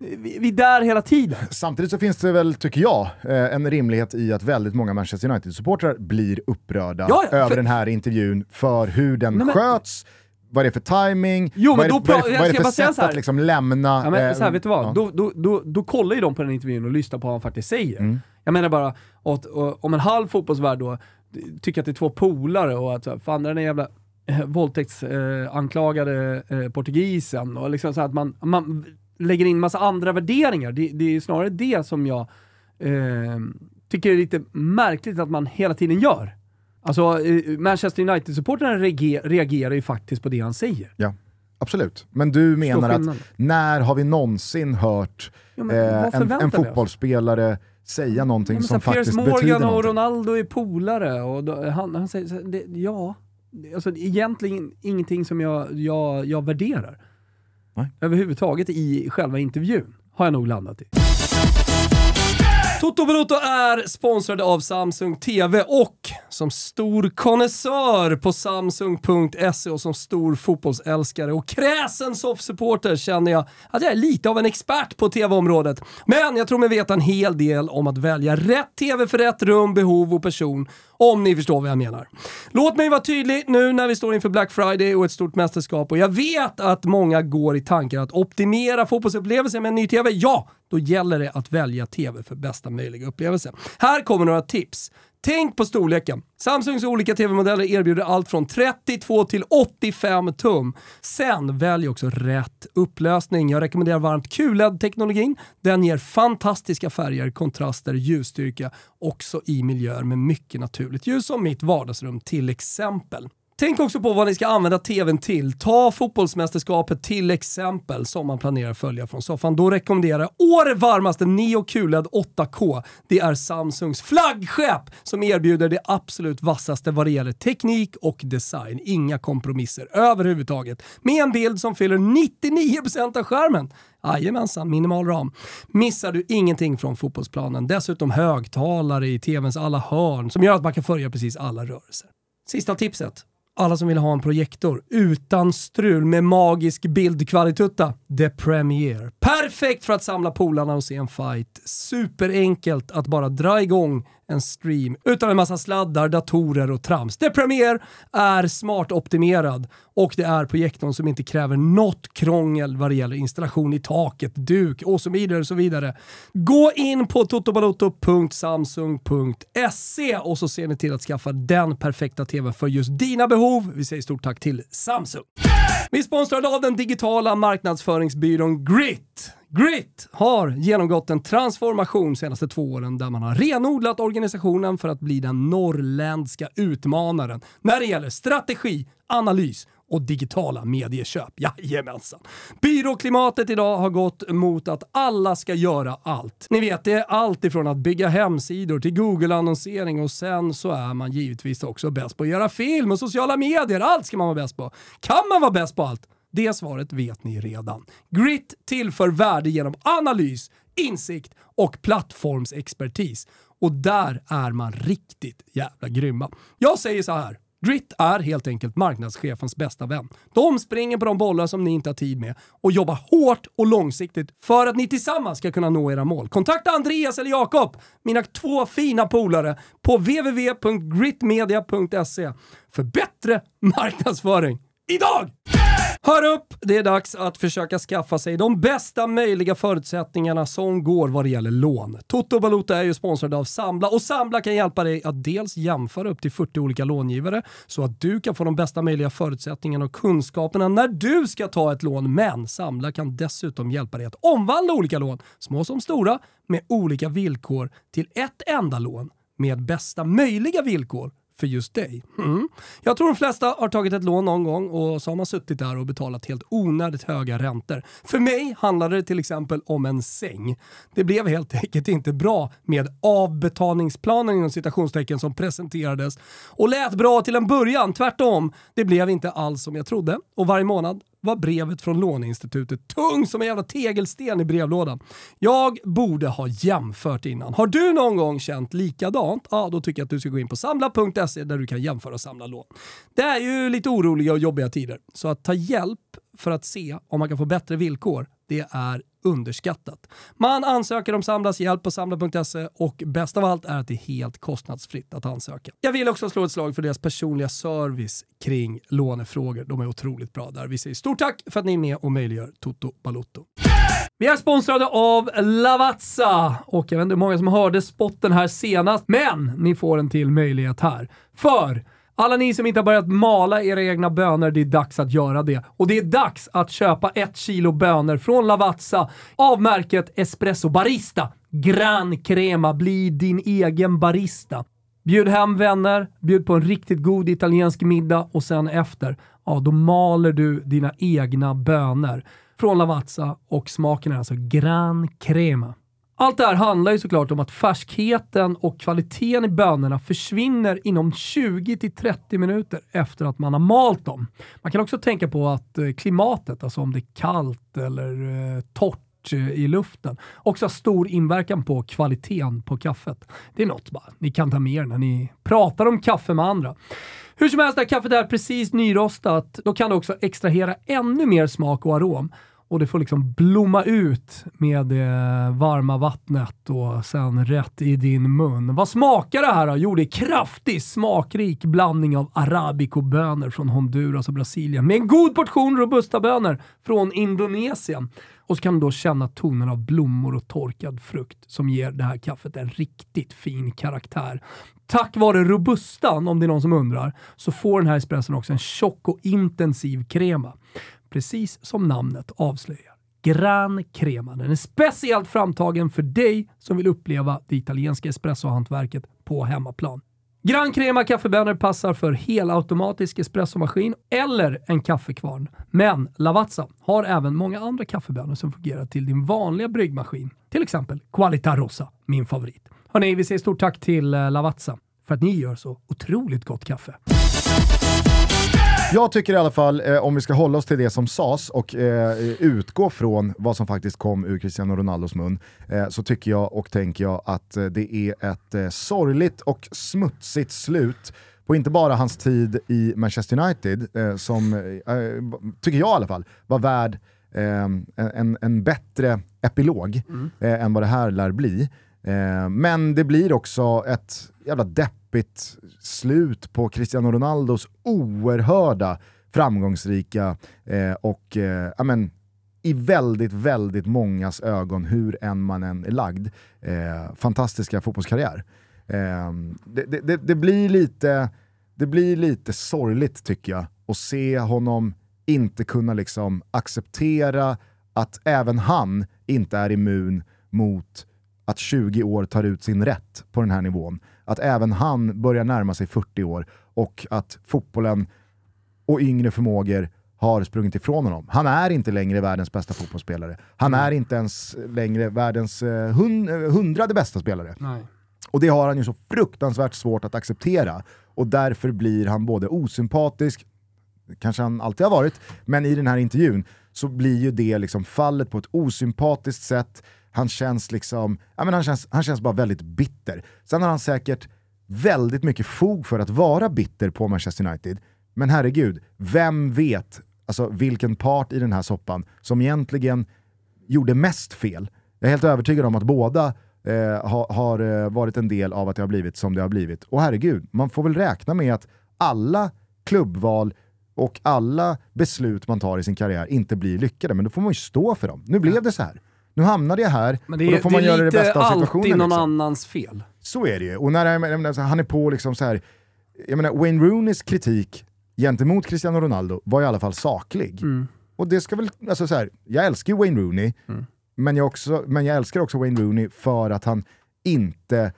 vi, är där hela tiden. Samtidigt så finns det väl, tycker jag, eh, en rimlighet i att väldigt många Manchester United-supportrar blir upprörda Ja, ja, över för- den här intervjun för hur den Nej, men- sköts, vad det är för timing, Jo, vad, är, vad, är, vad är det för sätt att liksom lämna... Ja, men, eh, så här, vet du vad? ja. Då, då, då, då kollar ju de på den intervjun och lyssnar på vad han faktiskt säger. Mm. Jag menar bara, att, och, om en halv fotbollsvärld då tycker att det är två polare och att fan den där jävla eh, våldtäktsanklagade eh, portugisen och liksom så att man, man lägger in massa andra värderingar. Det, det är snarare det som jag eh, tycker är lite märkligt att man hela tiden gör. Alltså, eh, Manchester United-supportrarna reagerar ju faktiskt på det han säger. Ja, absolut. Men du menar att när har vi någonsin hört ja, eh, en, en fotbollsspelare säga någonting ja, som faktiskt Morgan betyder någonting? och Ronaldo är polare och då, han, han säger, det, ja, alltså egentligen ingenting som jag, jag, jag värderar. Nej. Överhuvudtaget i själva intervjun, har jag nog landat i. Toto Balotto är sponsrade av Samsung TV och som stor konnässör på Samsung.se och som stor fotbollsälskare och kräsen soffsupporter känner jag att jag är lite av en expert på TV-området. Men jag tror mig veta en hel del om att välja rätt TV för rätt rum, behov och person om ni förstår vad jag menar. Låt mig vara tydlig nu när vi står inför Black Friday och ett stort mästerskap och jag vet att många går i tankar att optimera fotbollsupplevelsen med en ny TV. Ja, då gäller det att välja TV för bästa möjliga upplevelse. Här kommer några tips. Tänk på storleken. Samsungs olika TV-modeller erbjuder allt från 32 till 85 tum. Sen välj också rätt upplösning. Jag rekommenderar varmt QLED-teknologin. Den ger fantastiska färger, kontraster, ljusstyrka också i miljöer med mycket naturligt ljus som mitt vardagsrum till exempel. Tänk också på vad ni ska använda TVn till. Ta fotbollsmästerskapet till exempel som man planerar följa från soffan. Då rekommenderar jag år varmaste Neo QLED 8K. Det är Samsungs flaggskepp som erbjuder det absolut vassaste vad det gäller teknik och design. Inga kompromisser överhuvudtaget. Med en bild som fyller 99% av skärmen. Jajamensan, minimal ram. Missar du ingenting från fotbollsplanen. Dessutom högtalare i TVns alla hörn som gör att man kan följa precis alla rörelser. Sista tipset alla som vill ha en projektor utan strul med magisk bildkvalitutta. The Premiere. Perfekt för att samla polarna och se en fight. Superenkelt att bara dra igång en stream utan en massa sladdar, datorer och trams. The Premiere är smart optimerad och det är projektorn som inte kräver något krångel vad det gäller installation i taket, duk och så vidare. Och så vidare. Gå in på totobaloto.samsung.se och så ser ni till att skaffa den perfekta TVn för just dina behov. Vi säger stort tack till Samsung. Vi är sponsrade av den digitala marknadsföringsbyrån Grit. Grit har genomgått en transformation de senaste två åren där man har renodlat organisationen för att bli den norrländska utmanaren när det gäller strategi, analys och digitala medieköp. Jajamensan. Byråklimatet idag har gått mot att alla ska göra allt. Ni vet, det är allt ifrån att bygga hemsidor till Google-annonsering och sen så är man givetvis också bäst på att göra film och sociala medier. Allt ska man vara bäst på. Kan man vara bäst på allt? Det svaret vet ni redan. Grit tillför värde genom analys, insikt och plattformsexpertis. Och där är man riktigt jävla grymma. Jag säger så här. Grit är helt enkelt marknadschefens bästa vän. De springer på de bollar som ni inte har tid med och jobbar hårt och långsiktigt för att ni tillsammans ska kunna nå era mål. Kontakta Andreas eller Jakob, mina två fina polare, på www.gritmedia.se för bättre marknadsföring. Idag! Hör upp! Det är dags att försöka skaffa sig de bästa möjliga förutsättningarna som går vad det gäller lån. Toto Valuta är ju sponsrad av Sambla och Sambla kan hjälpa dig att dels jämföra upp till 40 olika långivare så att du kan få de bästa möjliga förutsättningarna och kunskaperna när du ska ta ett lån. Men Sambla kan dessutom hjälpa dig att omvandla olika lån, små som stora, med olika villkor till ett enda lån med bästa möjliga villkor för just dig. Mm. Jag tror de flesta har tagit ett lån någon gång och så har man suttit där och betalat helt onödigt höga räntor. För mig handlade det till exempel om en säng. Det blev helt enkelt inte bra med avbetalningsplanen inom citationstecken som presenterades och lät bra till en början. Tvärtom, det blev inte alls som jag trodde och varje månad var brevet från låneinstitutet tung som en jävla tegelsten i brevlådan. Jag borde ha jämfört innan. Har du någon gång känt likadant? Ja, då tycker jag att du ska gå in på samla.se där du kan jämföra och samla lån. Det är ju lite oroliga och jobbiga tider, så att ta hjälp för att se om man kan få bättre villkor, det är underskattat. Man ansöker om Samlas hjälp på samla.se och bäst av allt är att det är helt kostnadsfritt att ansöka. Jag vill också slå ett slag för deras personliga service kring lånefrågor. De är otroligt bra där. Vi säger stort tack för att ni är med och möjliggör Toto Balotto. Vi är sponsrade av Lavazza och jag vet inte hur många som hörde spotten här senast, men ni får en till möjlighet här. För alla ni som inte har börjat mala era egna bönor, det är dags att göra det. Och det är dags att köpa ett kilo bönor från Lavazza av märket Espresso Barista. Gran Crema, bli din egen barista. Bjud hem vänner, bjud på en riktigt god italiensk middag och sen efter, ja då maler du dina egna bönor från Lavazza och smaken är alltså Gran Crema. Allt det här handlar ju såklart om att färskheten och kvaliteten i bönorna försvinner inom 20-30 minuter efter att man har malt dem. Man kan också tänka på att eh, klimatet, alltså om det är kallt eller eh, torrt eh, i luften, också har stor inverkan på kvaliteten på kaffet. Det är något bara ni kan ta med er när ni pratar om kaffe med andra. Hur som helst, när kaffet är precis nyrostat, då kan det också extrahera ännu mer smak och arom och det får liksom blomma ut med det varma vattnet och sen rätt i din mun. Vad smakar det här då? Jo, det är kraftig, smakrik blandning av arabico-bönor från Honduras och Brasilien med en god portion robusta-bönor från Indonesien. Och så kan du då känna tonen av blommor och torkad frukt som ger det här kaffet en riktigt fin karaktär. Tack vare robustan, om det är någon som undrar, så får den här espresson också en tjock och intensiv krema precis som namnet avslöjar. Gran Crema. Den är speciellt framtagen för dig som vill uppleva det italienska espressohantverket på hemmaplan. Gran Crema kaffebönor passar för helautomatisk espressomaskin eller en kaffekvarn. Men Lavazza har även många andra kaffebönor som fungerar till din vanliga bryggmaskin. Till exempel Qualita Rosa, min favorit. Hörrni, vi säger stort tack till eh, Lavazza för att ni gör så otroligt gott kaffe. Jag tycker i alla fall, eh, om vi ska hålla oss till det som sades och eh, utgå från vad som faktiskt kom ur Cristiano Ronaldos mun, eh, så tycker jag och tänker jag att eh, det är ett eh, sorgligt och smutsigt slut på inte bara hans tid i Manchester United, eh, som, tycker jag i alla fall, var värd en, en bättre epilog mm. än vad det här lär bli. Eh, men det blir också ett jävla deppigt slut på Cristiano Ronaldos oerhörda framgångsrika eh, och eh, amen, i väldigt, väldigt mångas ögon, hur än man än är lagd, eh, fantastiska fotbollskarriär. Eh, det, det, det, blir lite, det blir lite sorgligt tycker jag, att se honom inte kunna liksom acceptera att även han inte är immun mot att 20 år tar ut sin rätt på den här nivån att även han börjar närma sig 40 år och att fotbollen och yngre förmågor har sprungit ifrån honom. Han är inte längre världens bästa fotbollsspelare. Han är inte ens längre världens eh, hund, eh, hundrade bästa spelare. Nej. Och det har han ju så fruktansvärt svårt att acceptera. Och därför blir han både osympatisk, kanske han alltid har varit, men i den här intervjun så blir ju det liksom fallet på ett osympatiskt sätt han känns liksom, ja, men han känns, han känns bara väldigt bitter. Sen har han säkert väldigt mycket fog för att vara bitter på Manchester United. Men herregud, vem vet alltså, vilken part i den här soppan som egentligen gjorde mest fel? Jag är helt övertygad om att båda eh, ha, har eh, varit en del av att det har blivit som det har blivit. Och herregud, man får väl räkna med att alla klubbval och alla beslut man tar i sin karriär inte blir lyckade, men då får man ju stå för dem. Nu blev det så här nu hamnade jag här Men det är, och då får man göra det bästa av situationen. Det är alltid någon liksom. annans fel. Så är det ju. Och när menar, han är på liksom så här, jag menar Wayne Rooneys kritik gentemot Cristiano Ronaldo var i alla fall saklig. Mm. Och det ska väl, alltså så här, jag älskar ju Wayne Rooney, mm. men, jag också, men jag älskar också Wayne Rooney för att han inte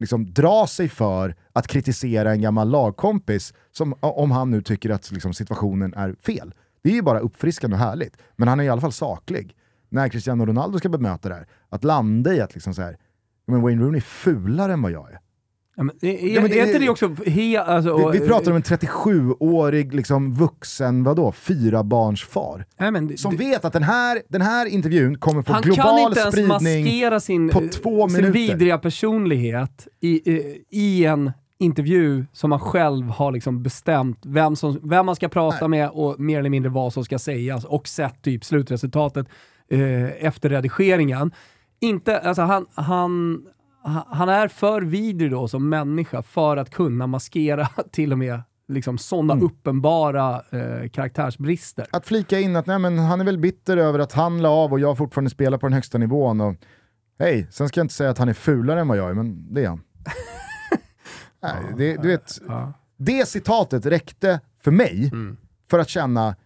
liksom drar sig för att kritisera en gammal lagkompis som, om han nu tycker att liksom, situationen är fel. Det är ju bara uppfriskande och härligt, men han är i alla fall saklig när Cristiano Ronaldo ska bemöta det här, att landa i att liksom så här, men Wayne Rooney är fulare än vad jag är. Ja, men, är, ja, men det, är inte det också he, alltså, vi, vi, pratar om en 37-årig liksom, vuxen, vadå, fyra barns far. Ja, men, som det, vet att den här, den här intervjun kommer få global spridning sin, på två sin minuter. vidriga personlighet i, i, i en intervju som man själv har liksom bestämt vem, som, vem man ska prata Nej. med och mer eller mindre vad som ska sägas och sett typ slutresultatet eh, efter redigeringen. Inte, alltså han, han, han är för vidrig då som människa för att kunna maskera till och med liksom sådana mm. uppenbara eh, karaktärsbrister. Att flika in att nej, men han är väl bitter över att han la av och jag fortfarande spelar på den högsta nivån. Och, hej, sen ska jag inte säga att han är fulare än vad jag är, men det är han. nej, det, du vet, ja. det citatet räckte för mig mm. för att känna,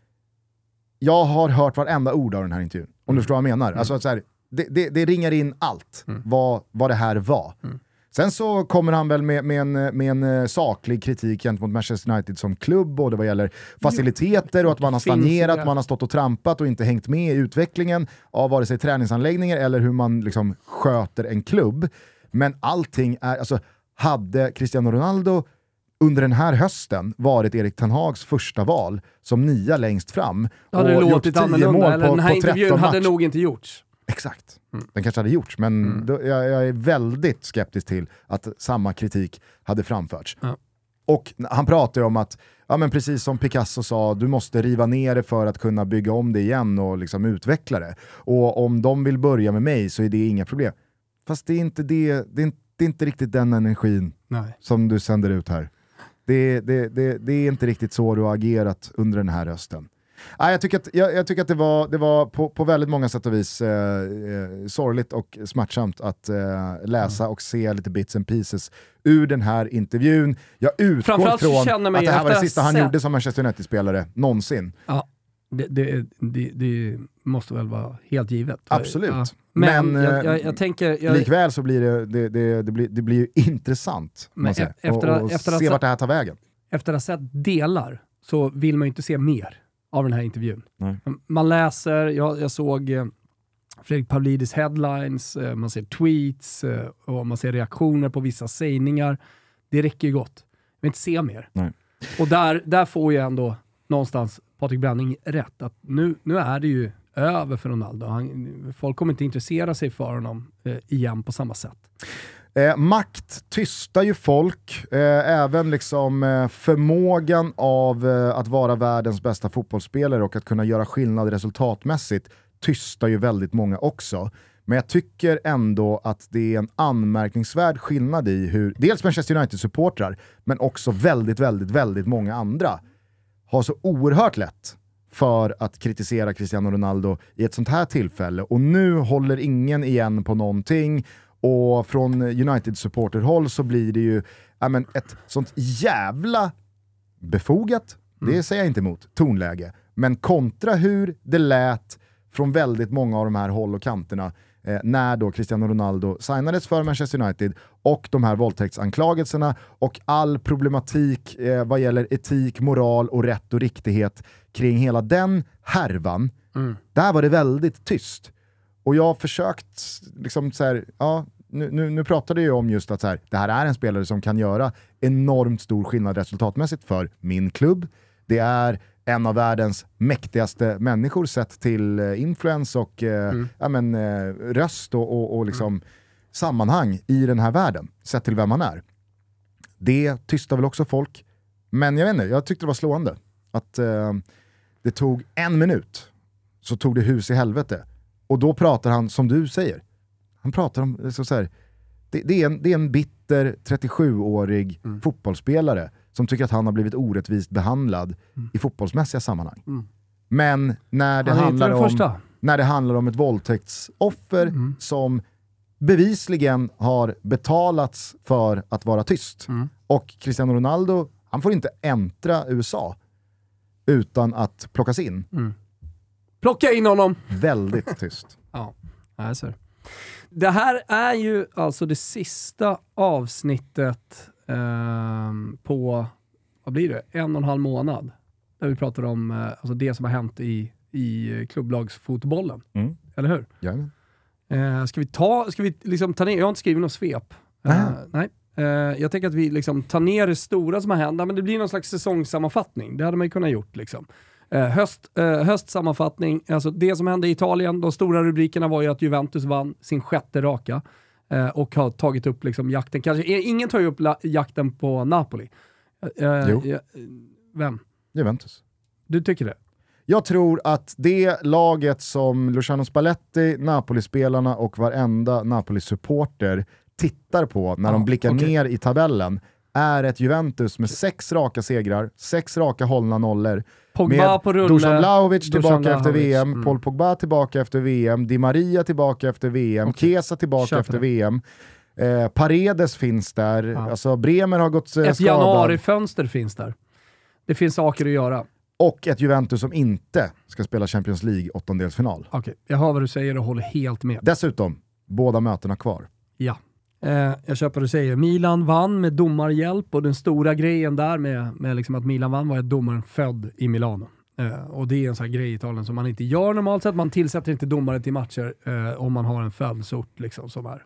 jag har hört varenda ord av den här intervjun. Om du förstår vad jag menar. Mm. Alltså, så här, det, det, det, ringar in allt, mm. vad, vad det här var. Mm. Sen så kommer han väl med, med, en, med en eh, saklig kritik gentemot Manchester United som klubb, både vad gäller faciliteter och att man har stagnerat, man har stått och trampat och inte hängt med i utvecklingen av vare sig träningsanläggningar eller hur man liksom sköter en klubb. Men allting är, alltså hade Cristiano Ronaldo under den här hösten varit Erik Ten Hags första val som nia längst fram och hade gjort låtit 10 annorlunda, eller på, den här på 13 intervjun hade matcher. nog inte gjorts. Exakt. Den kanske hade gjorts, men då, jag, jag är väldigt skeptisk till att samma kritik hade framförts. Ja. Och han pratar ju om att, ja, men precis som Picasso sa, du måste riva ner det för att kunna bygga om det igen och liksom utveckla det. Och om de vill börja med mig så är det inga problem. Fast det är inte, det, det är inte, det är inte riktigt den energin Nej. som du sänder ut här. Det, det, det, det är inte riktigt så du har agerat under den här hösten. Nej, jag tycker att, jag, jag tycker att det var, det var på, på väldigt många sätt och vis eh, eh, sorgligt och smärtsamt att eh, läsa och se lite bits and pieces ur den här intervjun. Jag utgår från att det här var det sista han gjorde som Manchester United-spelare någonsin. Ja, det, det måste väl vara helt givet. Absolut. Ja. Men, Men, jag, jag, eh, jag tänker... Jag, Likväl så blir det, det, det, det, blir, det blir ju intressant man säger, e- efter och, att- och efter att se vart det här tar vägen. efter att ha sett delar så vill man ju inte se mer av den här intervjun. Nej. Man läser, jag, jag såg eh, Fredrik Pavlidis headlines, eh, man ser tweets och man ser reaktioner på vissa sägningar. Det räcker ju gott. Jag vill inte se mer. Nej. Och där, där får ju ändå någonstans Patrik Branning rätt. Att nu, nu är det ju över för Ronaldo. Han, folk kommer inte intressera sig för honom eh, igen på samma sätt. Eh, makt tystar ju folk, eh, även liksom eh, förmågan av eh, att vara världens bästa fotbollsspelare och att kunna göra skillnad resultatmässigt tystar ju väldigt många också. Men jag tycker ändå att det är en anmärkningsvärd skillnad i hur dels Manchester United-supportrar, men också väldigt, väldigt, väldigt många andra har så oerhört lätt för att kritisera Cristiano Ronaldo i ett sånt här tillfälle. Och nu håller ingen igen på någonting och från United-supporterhåll så blir det ju ja, men ett sånt jävla befogat, det säger jag inte emot, tonläge. Men kontra hur det lät från väldigt många av de här håll och kanterna eh, när då Cristiano Ronaldo signades för Manchester United och de här våldtäktsanklagelserna och all problematik eh, vad gäller etik, moral och rätt och riktighet kring hela den härvan. Där var det väldigt tyst. Och jag har försökt, liksom så här, ja, nu, nu, nu pratade jag om just att så här, det här är en spelare som kan göra enormt stor skillnad resultatmässigt för min klubb. Det är en av världens mäktigaste människor sett till eh, influens och eh, ja, men, eh, röst och, och, och liksom sammanhang i den här världen, sett till vem han är. Det tystar väl också folk, men jag vet inte, jag tyckte det var slående att eh, det tog en minut så tog det hus i helvete. Och då pratar han, som du säger, han pratar om, så, så här, det, det, är en, det är en bitter 37-årig Mm. fotbollsspelare som tycker att han har blivit orättvist behandlad i fotbollsmässiga sammanhang. Mm. Men när det, handlar om, första. när det handlar om ett våldtäktsoffer Mm. som bevisligen har betalats för att vara tyst. Mm. Och Cristiano Ronaldo, han får inte äntra USA utan att plockas in. Plocka in honom! Väldigt tyst. Ja, jag ser. Det här är ju alltså det sista avsnittet ehm, på, vad blir det, en och en halv månad. Där vi pratar om eh, alltså det som har hänt i, i klubblagsfotbollen. Mm. Eller hur? Jajamän. Eh, ska vi ta, ska vi liksom ta ner, jag har inte skrivit något svep. Nej. Eh, nej. Eh, jag tänker att vi liksom tar ner det stora som har hänt, Ja, men det blir någon slags säsongssammanfattning. Det hade man ju kunnat gjort. Liksom. Eh, höst, eh, höstsammanfattning, alltså det som hände i Italien, de stora rubrikerna var ju att Juventus vann sin sjätte raka eh, och har tagit upp liksom jakten. Kanske, eh, ingen tar ju upp jakten på Napoli. Eh, eh, Jo. eh, vem? Juventus. Du tycker det? Jag tror att det laget som Luciano Spalletti, Napoli-spelarna och varenda Napoli-supporter tittar på när Ja, de blickar okej. ner i tabellen är ett Juventus med sex raka segrar, sex raka hållna nollor. Pogba med på rulle. Dusan Vlahovic Dusan tillbaka efter Vlahovic, VM, mm. Paul Pogba tillbaka efter VM, Di Maria tillbaka efter VM, Okej. Kesa tillbaka Kör för efter det. VM. Eh, Paredes finns där, Ja. alltså Bremer har gått eh, Ett skadad. januarifönster finns där. Det finns saker att göra. Och ett Juventus som inte ska spela Champions League åttondelsfinal. Okej, jag hör vad du säger och håller helt med. Dessutom, båda mötena kvar. Ja. Eh, jag köper vad du säger. Milan vann med domarhjälp och den stora grejen där med, med liksom att Milan vann var att domaren född i Milano. Eh, och det är en sån här grej i Italien som man inte gör normalt sett. Man tillsätter inte domare till matcher eh, om man har en födelseort liksom, som är.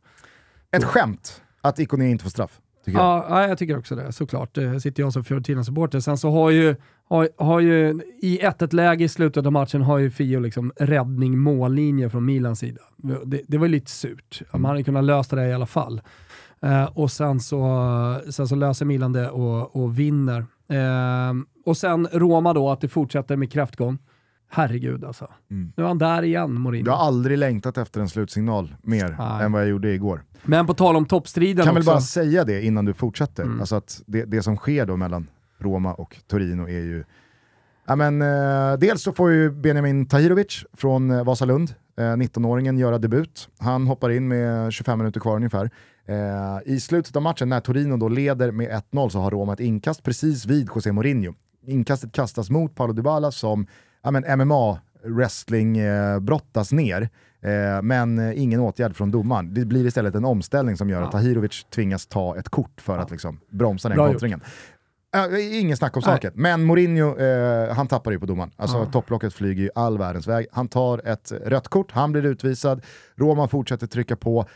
Ett skämt att Ikoné inte får straff. Tycker jag. Ja, ja, jag tycker också det, såklart. Det sitter jag som Fiorentina-supporter. Sen så har ju, har, har ju i 1-1-läge i slutet av matchen har ju Fio liksom räddning mållinje från Milans sida. Det, det var ju lite surt. Man hade kunnat lösa det i alla fall. Eh, och sen så, sen så löser Milan det och, och vinner. Eh, och sen Roma då, att det fortsätter med kräftgång. Herregud alltså. Mm. Nu är han där igen, Mourinho. Jag har aldrig längtat efter en slutsignal mer Nej. än vad jag gjorde igår. Men på tal om toppstriden kan väl också. bara säga det innan du fortsätter. Mm. Alltså att det, det som sker då mellan Roma och Torino är ju... Ja, men, eh, dels så får ju Benjamin Tahirovic från eh, Vasalund, eh, 19-åringen, göra debut. Han hoppar in med 25 minuter kvar ungefär. Eh, I slutet av matchen, när Torino då leder med 1-0, så har Roma ett inkast precis vid José Mourinho. Inkastet kastas mot Paolo Dybala som ja, men MMA wrestling eh, brottas ner. Eh, men eh, ingen åtgärd från domaren. Det blir istället en omställning som gör att Tahirovic tvingas ta ett kort för att liksom, bromsa den Bra kontringen. Äh, ingen snack om saken. Men Mourinho, eh, han tappar ju på domaren. Alltså Ja. topplocket flyger ju all världens väg. Han tar ett rött kort, han blir utvisad, Roma fortsätter trycka på,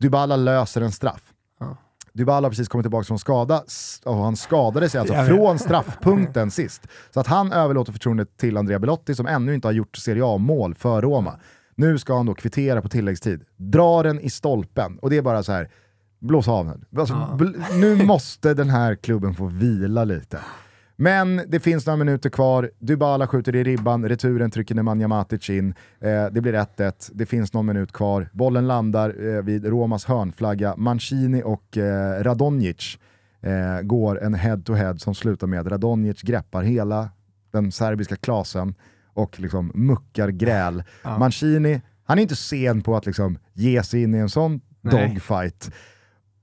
Dybala löser en straff. Ja. Dybala har precis kommit tillbaka från skada och han skadade sig alltså från straffpunkten sist. Så att han överlåter förtroendet till Andrea Belotti som ännu inte har gjort Serie A-mål för Roma. Nu ska han då kvittera på tilläggstid, drar den i stolpen och det är bara så här. Blås av nu. Alltså, Ja. bl- nu måste den här klubben få vila lite. Men det finns några minuter kvar, Dybala skjuter i ribban, returen trycker Nemanja Matic in, eh, det blir 1-1, det finns någon minut kvar, bollen landar eh, vid Romas hörnflagga, Mancini och eh, Radonjic eh, går en head-to-head som slutar med att Radonjic greppar hela den serbiska klasen och liksom muckar gräl. Ja. Mancini, han är inte sen på att liksom ge sig in i en sån Nej. dogfight.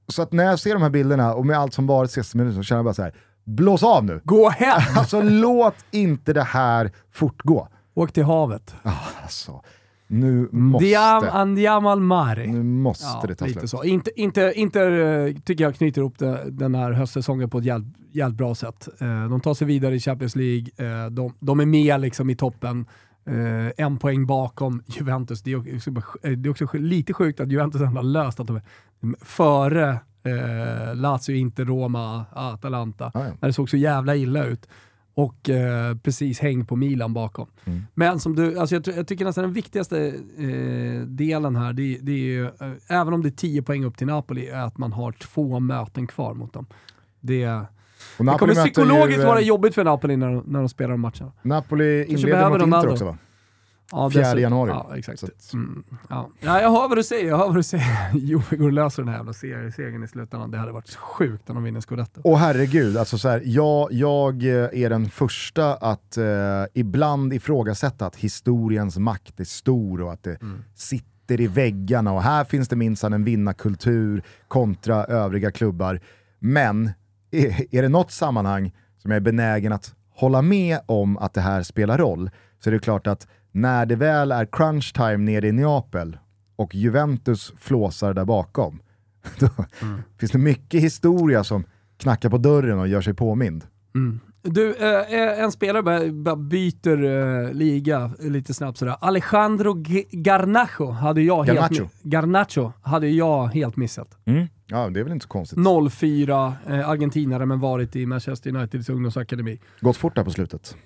Så att när jag ser de här bilderna och med allt som varit sista minuten så känner jag bara så här: blås av nu! Gå hem! Alltså låt inte det här fortgå. Åk till havet. Alltså, nu måste, Diam, andiam al mare. nu måste Ja, det ta lite slut. så. Inte, inte, inte eh, tycker jag knyter ihop det, den här höstsäsongen på ett jävligt, jävligt bra sätt. Eh, de tar sig vidare i Champions League, eh, de, de är med liksom i toppen. Eh, en poäng bakom Juventus. Det är också, eh, det är också lite sjukt att Juventus ändå har löst att de är före eh, Lazio, inte Roma, Atalanta. Ah, ja. När det såg så jävla illa ut. Och eh, precis häng på Milan bakom. Mm. Men som du, alltså jag, jag tycker nästan den viktigaste eh, delen här, det, det är ju, eh, även om det är 10 poäng upp till Napoli, är att man har två möten kvar mot dem. Det, Och det kommer psykologiskt ju, eh, vara jobbigt för Napoli när när de spelar de matcherna. Napoli inleder mot Inter också va? Ja, 4 dessutom- januari. Ja, exakt. Att- Mm, ja. ja, jag hör vad du säger, jag hör vad du säger. Och löser den här jävla seriesegern i slutändan. Det hade varit sjukt om de vinner scudetto. Och herregud, alltså så här, jag, jag eh, är den första att eh, ibland ifrågasätta att historiens makt är stor och att det sitter i väggarna och här finns det minsann en vinnarkultur kontra övriga klubbar. Men är, är det något sammanhang som jag är benägen att hålla med om att det här spelar roll så är det klart att när det väl är crunch time nere i Neapel och Juventus flåsar där bakom, då finns det mycket historia som knackar på dörren och gör sig påmind. Mm. Du, eh, en spelare bara, bara byter eh, liga lite snabbt sådär. Alejandro G- Garnacho hade jag helt, Garnacho. mi- Garnacho hade jag helt missat. Ja, det är väl inte så konstigt. 04, eh, argentinare men varit i Manchester Uniteds ungdomsakademi. Gått fort där på slutet.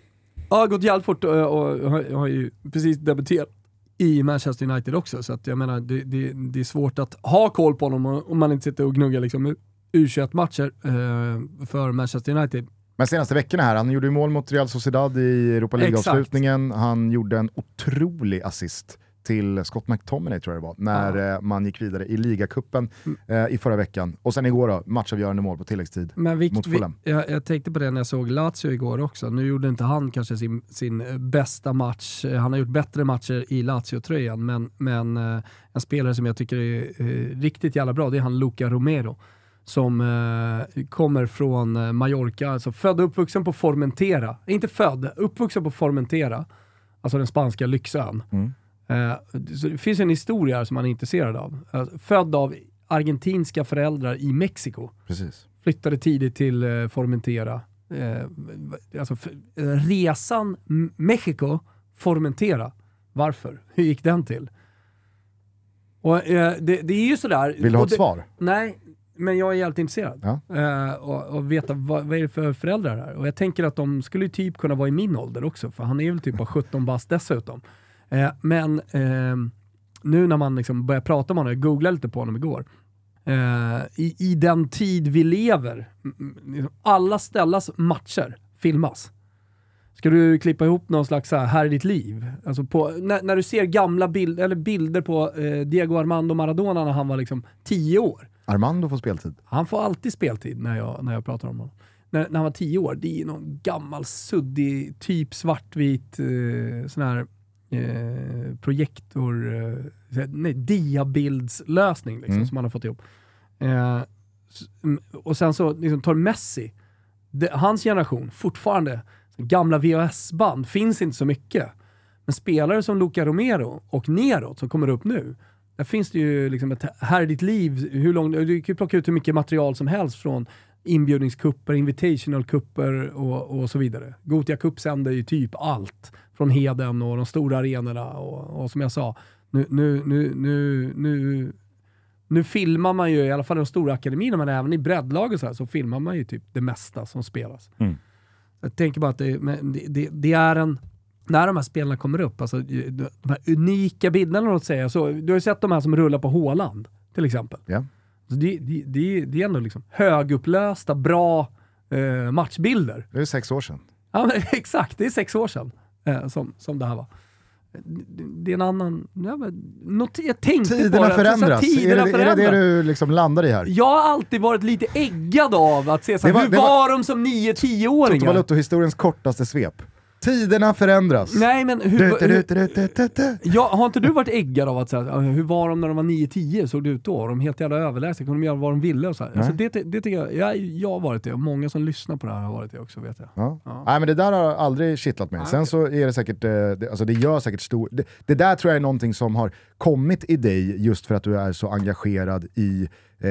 Ja, gått jävligt fort och, och har, har ju precis debuterat i Manchester United också, så att jag menar det, det, det är svårt att ha koll på honom om man inte sitter och gnuggar liksom U21-matcher eh, för Manchester United. Men senaste veckorna här, han gjorde ju mål mot Real Sociedad i Europa League-avslutningen. Han gjorde en otrolig assist till Scott McTominay tror jag det var, när eh, man gick vidare i ligacupen eh, i förra veckan. Och sen igår då, matchavgörande mål på tilläggstid. Vi, Mot Fulham. jag, jag tänkte på det när jag såg Lazio igår också. Nu gjorde inte han kanske sin, sin eh, bästa match. Eh, Han har gjort bättre matcher i Lazio-tröjan, men, men eh, en spelare som jag tycker är eh, riktigt jävla bra, det är han Luca Romero. Som eh, kommer från Mallorca, alltså född och uppvuxen på Formentera. Inte född, uppvuxen på Formentera. Alltså den spanska lyxön. Mm. Eh, så det finns en historia som man är intresserad av. Alltså, född av argentinska föräldrar i Mexiko. Precis. Flyttade tidigt till eh, Formentera. Eh, alltså, eh, resan Mexiko, Formentera. Varför? Hur gick den till? Och, eh, det, det är ju sådär... Vill du ha ett det, svar? Nej, men jag är jävligt intresserad. Ja. Eh, och, och veta vad, vad är det för föräldrar här. Och jag tänker att de skulle typ kunna vara i min ålder också, för han är väl typ bara 17 bast dessutom. Eh, men ehm, nu när man liksom börjar prata med honom, jag googlade lite på honom igår, eh, i, i den tid vi lever, liksom alla ställas matcher filmas. Ska du klippa ihop någon slags så här, här är ditt liv? Alltså på, när, när du ser gamla bild, eller bilder på eh, Diego Armando Maradona när han var liksom 10 år. Armando får speltid. Han får alltid speltid när jag, när jag pratar om honom. När, när han var 10 år, det är någon gammal suddig, typ svartvit eh, sån här eh, projektor, eh, nej, diabildslösning liksom, Mm. som han har fått ihop. Eh, och sen så liksom, tar Messi, det, hans generation, fortfarande, gamla VHS-band, finns inte så mycket. Men spelare som Luca Romero och Neroth som kommer upp nu, där finns det ju liksom ett här är ditt liv, hur lång, du kan ju plocka ut hur mycket material som helst från inbjudningskupper, invitational-kupper och, och så vidare. Gotia Cup sänder ju typ allt från Heden och de stora arenorna och, och som jag sa, nu, nu, nu, nu, nu, nu filmar man ju, i alla fall i de stora akademierna, men även i breddlag och så, här, så filmar man ju typ det mesta som spelas. Mm. Jag tänker bara att det, det, det, är en, när de här spelarna kommer upp, alltså de här unika bilderna säga, så, du har ju sett de här som rullar på Håland till exempel. Ja. Det, det, det, det är ändå liksom högupplösta, bra eh, matchbilder. Det är sex år sedan. Ja, men, exakt, det är sex år sedan eh, som, som det här var. Det, det är en annan... Ja, men, not, jag tänkte på Tiderna det, så här, förändras. Tiderna är, det, är det det förändras. du liksom landar i här? Jag har alltid varit lite äggad av att se så här, Det var- hur det var, var- de som 9-10 Toto åringar Balutto-historiens kortaste svep. Tiderna förändras. Nej men hur, Du, du, du. Ja, har inte du varit äggad av att säga hur var de när de var 9-10? Såg det ut då? De helt jävla överlägsna? Kunde de göra vad de ville? Och så. Alltså, det, det tycker jag, jag, jag har varit det och många som lyssnar på det här har varit det också vet jag. Ja. Ja. Nej men det där har aldrig kittlat mig. Nej, Sen okej. så är det säkert, eh, det, alltså det gör säkert stor... Det, det där tror jag är någonting som har kommit i dig just för att du är så engagerad i eh,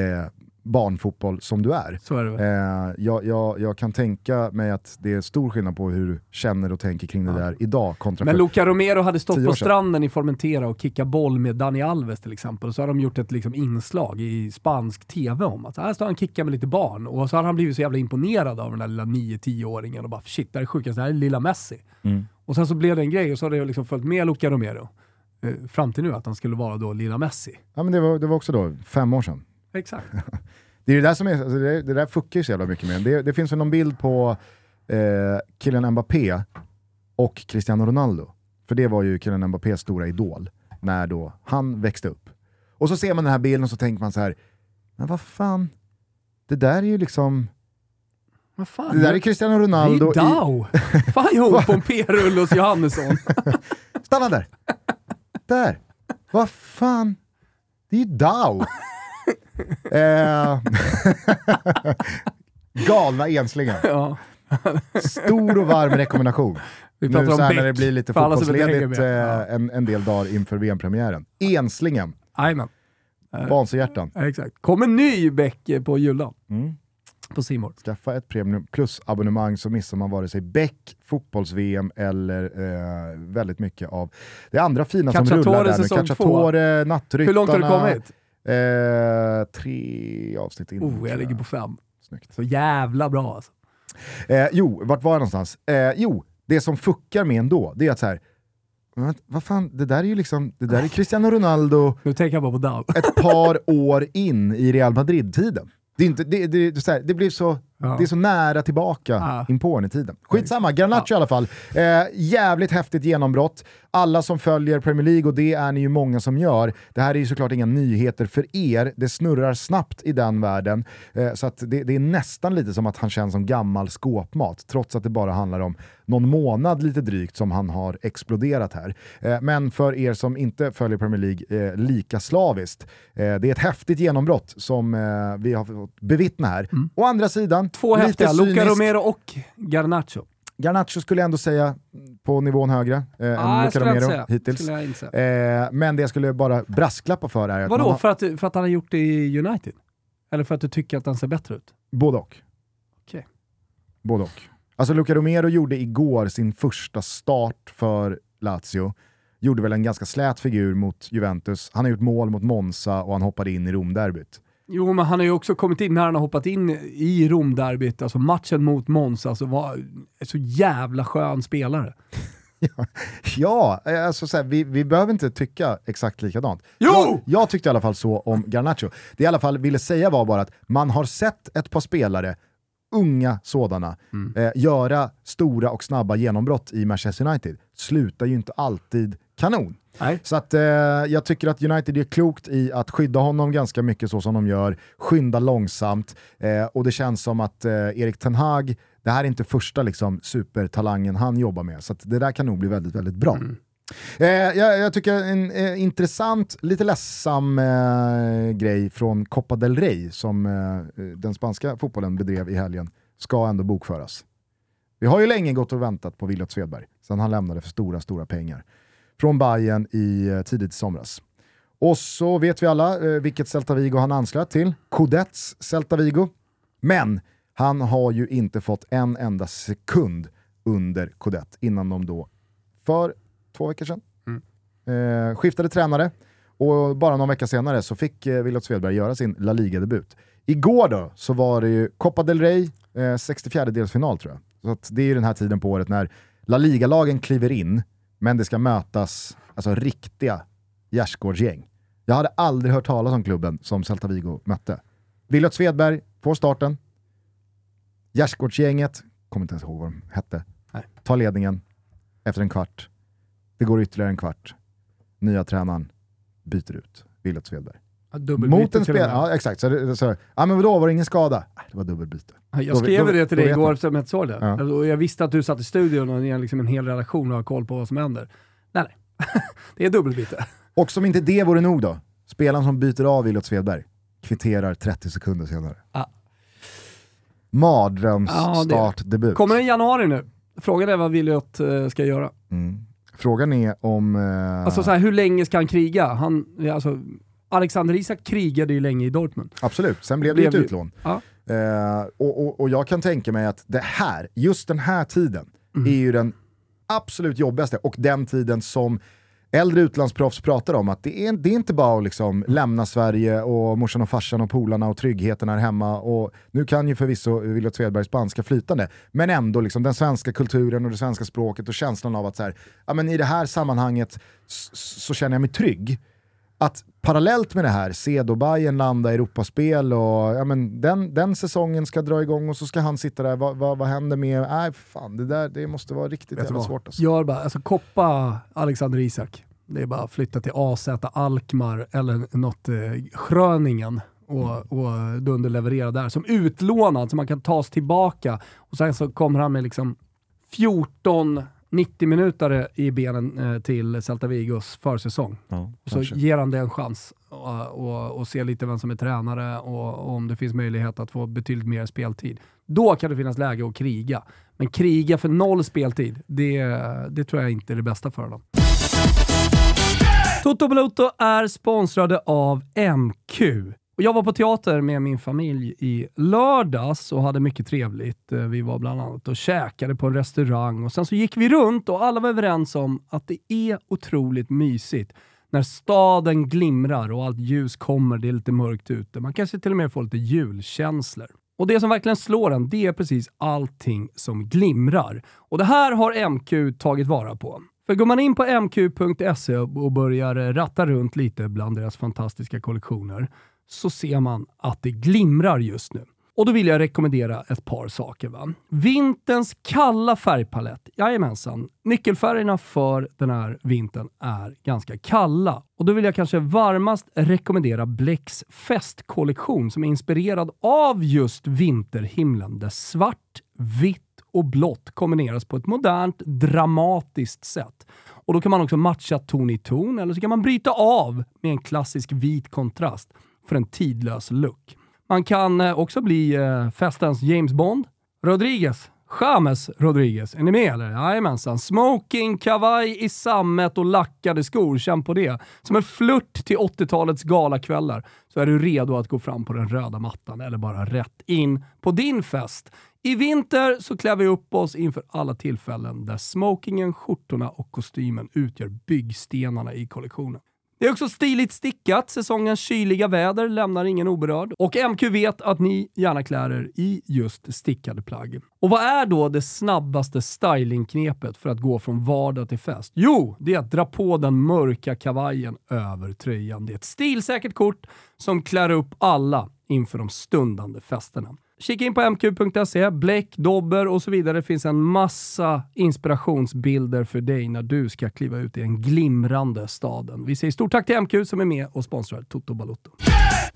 barnfotboll som du är. Så är det väl. Eh, jag, jag, jag kan tänka mig att det är stor skillnad på hur du känner och tänker kring det där idag kontra Men. Luca Romero hade stått på stranden i Formentera och kickat boll med Dani Alves till exempel. Och så har de gjort ett liksom, inslag i spansk TV om att här står han och kickar med lite barn. Och så har han blivit så jävla imponerad av den där lilla 9-10-åringen och bara shit, det här är sjukast, det här är lilla Messi. Mm. Och sen så blev det en grej och så har det liksom följt med Luca Romero. eh, Fram till nu att han skulle vara då lilla Messi. Ja men det var, det var också då, fem år sedan. Exakt. Det är det där som är, alltså det, det där fuckar ju så jävla mycket med det, det finns väl någon bild på eh, killen Mbappé och Cristiano Ronaldo. För det var ju killen Mbappés stora idol när då han växte upp. Och så ser man den här bilden och så tänker man så här, men vad fan, det där är ju liksom, Vad fan? det där är Cristiano det är Ronaldo ju i... Dao. fan jag ihop på en p-rulle hos Johannesson. Stanna där! där! Vad fan, det är ju Dao! Eh, galna enslingar. ja. Stor och varm rekommendation. Vi Nu pratar så om här när det blir lite för alla som inte hänger fotbollsledigt med. eh, en, en del dagar inför VM-premiären. Enslingen, Jajamän. Vansöhjärtan. Ja, exakt. Kom en ny Beck eh, på Jullan. Mm. På Simor. Skaffa ett Premium Plus-abonnemang så missar man vare sig Beck, fotbolls-VM eller eh, väldigt mycket av det andra fina som Cacciatore rullar där med säsong Cacciatore, Nattryttarna. Hur långt har du kommit? Eh, tre avsnitt in. Oh, jag ligger på fem. Snyggt. Så jävla bra alltså. Eh, jo, vart var jag någonstans? Eh, jo, det som fuckar med ändå, det är att så här, vad, vad fan, det där är ju liksom, det där är Cristiano Ronaldo Nu tänker jag bara på ett par år in i Real Madrid-tiden. Det, är inte, det, det, det, är så här, det blir så, Ja. det är så nära tillbaka Ja. in på i tiden. Skitsamma, Garnacho i alla fall. Eh, jävligt häftigt genombrott. Alla som följer Premier League, och det är ni ju många som gör, det här är ju såklart inga nyheter för er. Det snurrar snabbt i den världen. Eh, så det, det är nästan lite som att han känns som gammal skåpmat, trots att det bara handlar om någon månad lite drygt som han har exploderat här. Eh, men för er som inte följer Premier League eh, lika slaviskt, eh, det är ett häftigt genombrott som eh, vi har fått bevittna här. Å andra sidan, Två lite häftiga, Luca. Romero och Garnacho. Garnacho skulle jag ändå säga på nivån högre eh, Ah, än inte Romero säga. hittills. Eh, men det jag skulle bara brasklappa för är att Vadå? har, För att, för att han har gjort det i United? Eller för att du tycker att han ser bättre ut? både och. Okej. Både och. Alltså Luka Romero gjorde igår sin första start för Lazio. Gjorde väl en ganska slät figur mot Juventus. Han har gjort mål mot Monza och han hoppade in i Romderbyt. Jo, men han har ju också kommit in när han har hoppat in i Romderbyt, alltså matchen mot Monza, alltså var så jävla skön spelare. Ja, eh, alltså så här, vi, vi behöver inte tycka exakt likadant. Jo! Jag, jag tyckte i alla fall så om Garnacho. Det jag i alla fall ville säga var bara att man har sett ett par spelare, unga sådana, Mm. eh, göra stora och snabba genombrott i Manchester United. Slutar ju inte alltid kanon. Nej. Så att, eh, jag tycker att United är klokt i att skydda honom ganska mycket så som de gör, skynda långsamt eh, och det känns som att eh, Erik Ten Hag, det här är inte första liksom, supertalangen han jobbar med, så det där kan nog bli väldigt, väldigt bra. Eh, jag, jag tycker en eh, intressant, lite ledsam eh, grej från Copa del Rey som eh, den spanska fotbollen bedrev i helgen ska ändå bokföras. Vi har ju länge gått och väntat på Williot Svedberg, sen han lämnade för stora, stora pengar från Bayern i eh, tidigt i somras. Och så vet vi alla eh, vilket Celta Vigo han anslöt till, Codets Celta Vigo. Men han har ju inte fått en enda sekund under Codet innan de då för två veckor sedan eh, skiftade tränare och bara någon vecka senare så fick eh, Williot Svedberg göra sin La Liga-debut. Igår då så var det ju Copa del Rey, eh, 64-delsfinal tror jag. Så det är ju den här tiden på året när La Liga-lagen kliver in, men det ska mötas alltså riktiga gärdsgårdsgäng. Jag hade aldrig hört talas om klubben som Celta Vigo mötte. Williot Svedberg får starten. Gärdsgårdsgänget, kommer inte ens ihåg vad de hette, Nej. tar ledningen efter en kvart. Det går ytterligare en kvart. Nya tränaren byter ut Williot Svedberg. Mot en spelare, ja exakt. Så, det, så, ja men vadå, var det ingen skada? Det var dubbelbyte. Jag Då- skrev då- det till då dig igår man. som jag såg det. Ja. Och jag visste att du satt i studion och ni har liksom en hel redaktion och har koll på vad som händer. Nej, nej. det är dubbelbyte. Och som inte det vore nog då, spelaren som byter av Williot Svedberg kvitterar 30 sekunder senare. Ja. Mardrömsstartdebut. Kommer den i januari nu? Frågan är vad Williot eh, ska göra. Mm. Frågan är om... Eh, Alltså så här, hur länge ska han kriga? Han, alltså, Alexander Isak krigade ju länge i Dortmund. Absolut, sen blev det ett utlån. Ja. Eh, och, och, och jag kan tänka mig att det här, just den här tiden, Mm. är ju den absolut jobbigaste och den tiden som äldre utlandsproffs pratar om, att det är, det är inte bara att liksom lämna Sverige och morsan och farsan och polarna och tryggheten här hemma. Och nu kan ju förvisso Williot Svedberg spanska flytande, men ändå liksom den svenska kulturen och det svenska språket och känslan av att så här, ja, men i det här sammanhanget så känner jag mig trygg att parallellt med det här se då Bayern landa i Europaspel och ja, men den, den säsongen ska dra igång och så ska han sitta där, vad, vad, vad händer med, nej fan det där det måste vara riktigt jävla svårt alltså. Gör bara, alltså koppa Alexander Isak. Det är bara att flytta till AZ Alkmaar eller något eh, Schröningen och, och dunderleverera där. Som utlånad så man kan tas tillbaka och sen så kommer han med liksom 14 90 minuter i benen eh, till Celta Vigos försäsong. Ja, Så kanske. ger han det en chans och, och, och se lite vem som är tränare och, och om det finns möjlighet att få betydligt mer speltid. Då kan det finnas läge att kriga. Men kriga för noll speltid, det, det tror jag inte är det bästa för honom. Toto Balotto är sponsrade av MQ. Och jag var på teater med min familj i lördags och hade mycket trevligt. Eh, vi var bland annat och käkade på en restaurang och sen så gick vi runt och alla var överens om att det är otroligt mysigt när staden glimrar och allt ljus kommer, det är lite mörkt ute. Man kanske till och med får lite julkänslor. Och det som verkligen slår en, det är precis allting som glimrar. Och det här har MQ tagit vara på. För går man in på mq.se och börjar ratta runt lite bland deras fantastiska kollektioner så ser man att det glimrar just nu. Och då vill jag rekommendera ett par saker. Va? Vinterns kalla färgpalett. Jajamensan. Nyckelfärgerna för den här vintern är ganska kalla. Och då vill jag kanske varmast rekommendera Blecks festkollektion som är inspirerad av just vinterhimlen där svart, vitt och blått kombineras på ett modernt, dramatiskt sätt. Och då kan man också matcha ton i ton, eller så kan man bryta av med en klassisk vit kontrast för en tidlös look. Man kan eh, också bli eh, festens James Bond. Rodriguez, James Rodriguez, är ni med eller? Jajamensan. Smoking, kavaj i sammet och lackade skor, känn på det. Som en flört till 80-talets galakvällar så är du redo att gå fram på den röda mattan eller bara rätt in på din fest. I vinter så klär vi upp oss inför alla tillfällen där smokingen, skjortorna och kostymen utgör byggstenarna i kollektionen. Det är också stiligt stickat. Säsongens kyliga väder lämnar ingen oberörd. Och MQ vet att ni gärna klär er i just stickade plagg. Och vad är då det snabbaste stylingknepet för att gå från vardag till fest? Jo, det är att dra på den mörka kavajen över tröjan. Det är ett stilsäkert kort som klär upp alla inför de stundande festerna. Kika in på mq.se, bläck, dobber och så vidare. Det finns en massa inspirationsbilder för dig när du ska kliva ut i den glimrande staden. Vi säger stort tack till MQ som är med och sponsrar Toto Balotto.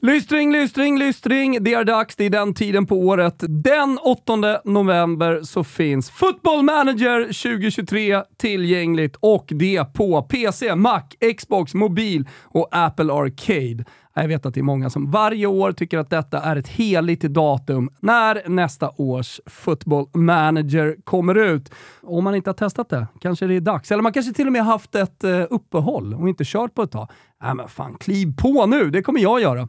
Lystring, lystring, lystring. Det är dags. Det är den tiden på året. Den 8 november så finns Football Manager 2023 tillgängligt och det på PC, Mac, Xbox, mobil och Apple Arcade. Jag vet att det är många som varje år tycker att detta är ett heligt datum när nästa års football manager kommer ut. Om man inte har testat det, kanske det är dags. Eller man kanske till och med haft ett eh, uppehåll och inte kört på ett tag. Nej men fan, kliv på nu! Det kommer jag göra.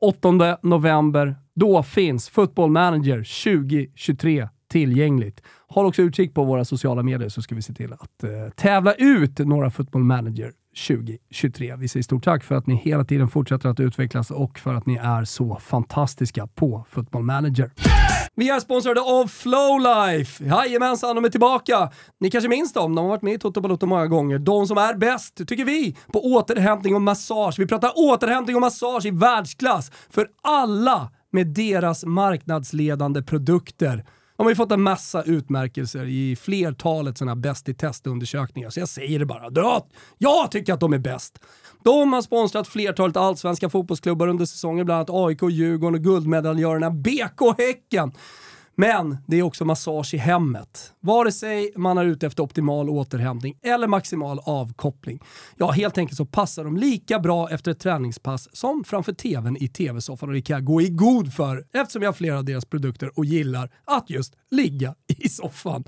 8 november. Då finns Football Manager 2023 tillgängligt. Håll också utkik på våra sociala medier så ska vi se till att eh, tävla ut några Football Manager 2023. Vi säger stort tack för att ni hela tiden fortsätter att utvecklas och för att ni är så fantastiska på Football Manager. Vi är sponsrade av Flowlife. Jajamensan, de är tillbaka. Ni kanske minns dem, de har varit med i Toto Balotto många gånger. De som är bäst, tycker vi, på återhämtning och massage. Vi pratar återhämtning och massage i världsklass för alla med deras marknadsledande produkter. De har ju fått en massa utmärkelser i flertalet sådana bäst i testundersökningar, så jag säger det bara. Jag tycker att de är bäst. De har sponsrat flertalet allsvenska fotbollsklubbar under säsongen, bland annat AIK, Djurgården och guldmedaljörerna BK Häcken. Men det är också massage i hemmet. Vare sig man är ute efter optimal återhämtning eller maximal avkoppling. Ja, helt enkelt så passar de lika bra efter ett träningspass som framför tvn i tv-soffan och det kan jag gå i god för eftersom jag har flera av deras produkter och gillar att just ligga i soffan.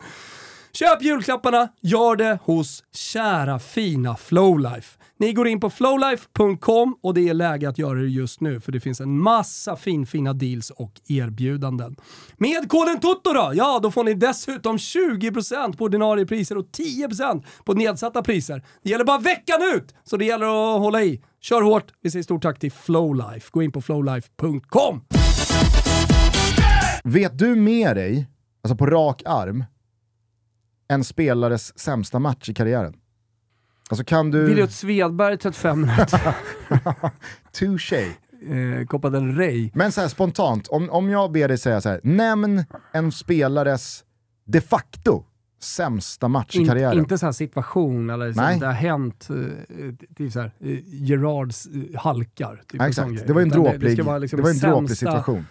Köp julklapparna, gör det hos kära fina Flowlife. Ni går in på flowlife.com och det är läge att göra det just nu för det finns en massa fin, fina deals och erbjudanden. Med koden TOTO då, ja då får ni dessutom 20% på ordinarie priser och 10% på nedsatta priser. Det gäller bara veckan ut, så det gäller att hålla i. Kör hårt! Vi säger stort tack till Flowlife. Gå in på flowlife.com. Vet du med dig, alltså på rak arm, en spelares sämsta match i karriären? Alltså kan du... Viljot Svedberg 35 minuter. Touché. Eh, Copa del Rey. Men så här, spontant, om, om jag ber dig säga så här, nämn en spelares de facto sämsta match i karriären. Inte så här situation eller så det har hänt, eh, typ så här, eh, Gerards eh, halkar. Typ ja, exakt, det var en dråplig, det, det, liksom det var en dråplig situation.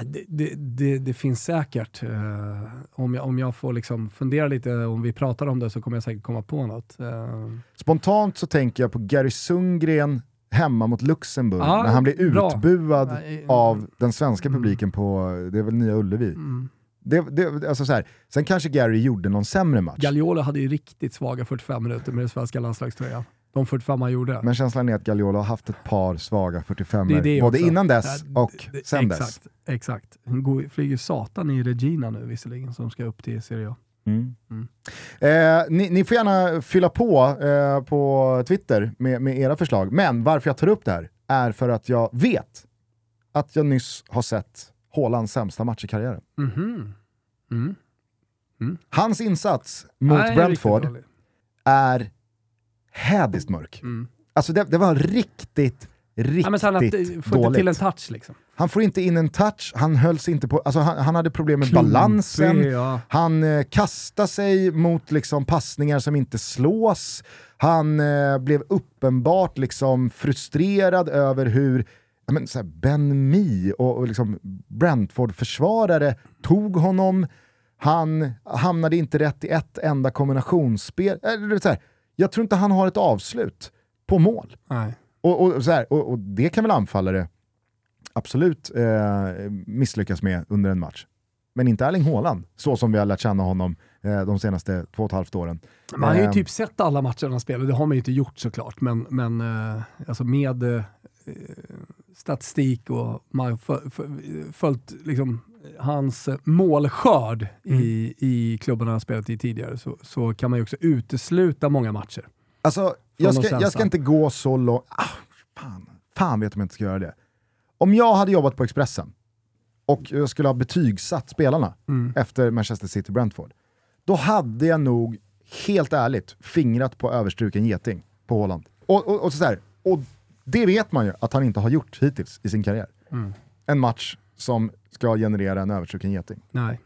Det, det, det, det, finns säkert. Uh, om, jag, om jag får liksom fundera lite, om vi pratar om det så kommer jag säkert komma på något. Uh. Spontant så tänker jag på Gary Sundgren hemma mot Luxemburg, ah, när han blir utbuad bra. av den svenska mm. publiken på, det är väl Nya Ullevi. Mm. Det, det, alltså så här, sen kanske Gary gjorde någon sämre match. Gagliolo hade ju riktigt svaga 45 minuter med den svenska landslagströjan de 45 han gjorde. Men känslan är att Gagliolo har haft ett par svaga 45 både också. innan dess och ja, sen exakt, dess. Exakt. Han flyger satan i Regina nu visserligen, som ska upp till Serie A. Mm. Mm. Eh, ni, ni, får gärna fylla på eh, på Twitter med, med era förslag, men varför jag tar upp det här är för att jag vet att jag nyss har sett Haalands sämsta match i karriären. Mhm. Mm. Hans insats mot Nej, Brentford är hädiskt mörk. Mm. Alltså det, det var riktigt, riktigt Ja, han att, får inte dåligt. till en touch liksom. Han får inte in en touch, han hölls inte på, alltså han, han hade problem med balansen, Klumpig, ja. han eh, kastade sig mot liksom, passningar som inte slås, han eh, blev uppenbart liksom, frustrerad över hur men, så här, Ben Mee och, och liksom, Brentford-försvarare tog honom, han hamnade inte rätt i ett enda kombinationsspel. Är så här, jag tror inte han har ett avslut på mål. Och, och, så här, och, och det kan väl anfallare absolut eh, misslyckas med under en match. Men inte Erling Haaland, så som vi har lärt känna honom eh, de senaste två och ett halvt åren. Man har ju Eh, typ sett alla matcher han spelar, det har man ju inte gjort såklart, men, men eh, alltså med eh, statistik och man har fö- fö- följt liksom, hans målskörd i, i klubbarna han spelat i tidigare så, så kan man ju också utesluta många matcher. Alltså, jag ska, jag ska inte gå så långt. Ah, fan, fan vet om jag inte ska göra det. Om jag hade jobbat på Expressen och jag skulle ha betygsatt spelarna Mm. efter Manchester City-Brentford, då hade jag nog helt ärligt fingrat på överstruken geting på Haaland. Och, och, och, så här, och det vet man ju att han inte har gjort hittills i sin karriär. Mm. En match som ska generera en överstruken geting. Nej.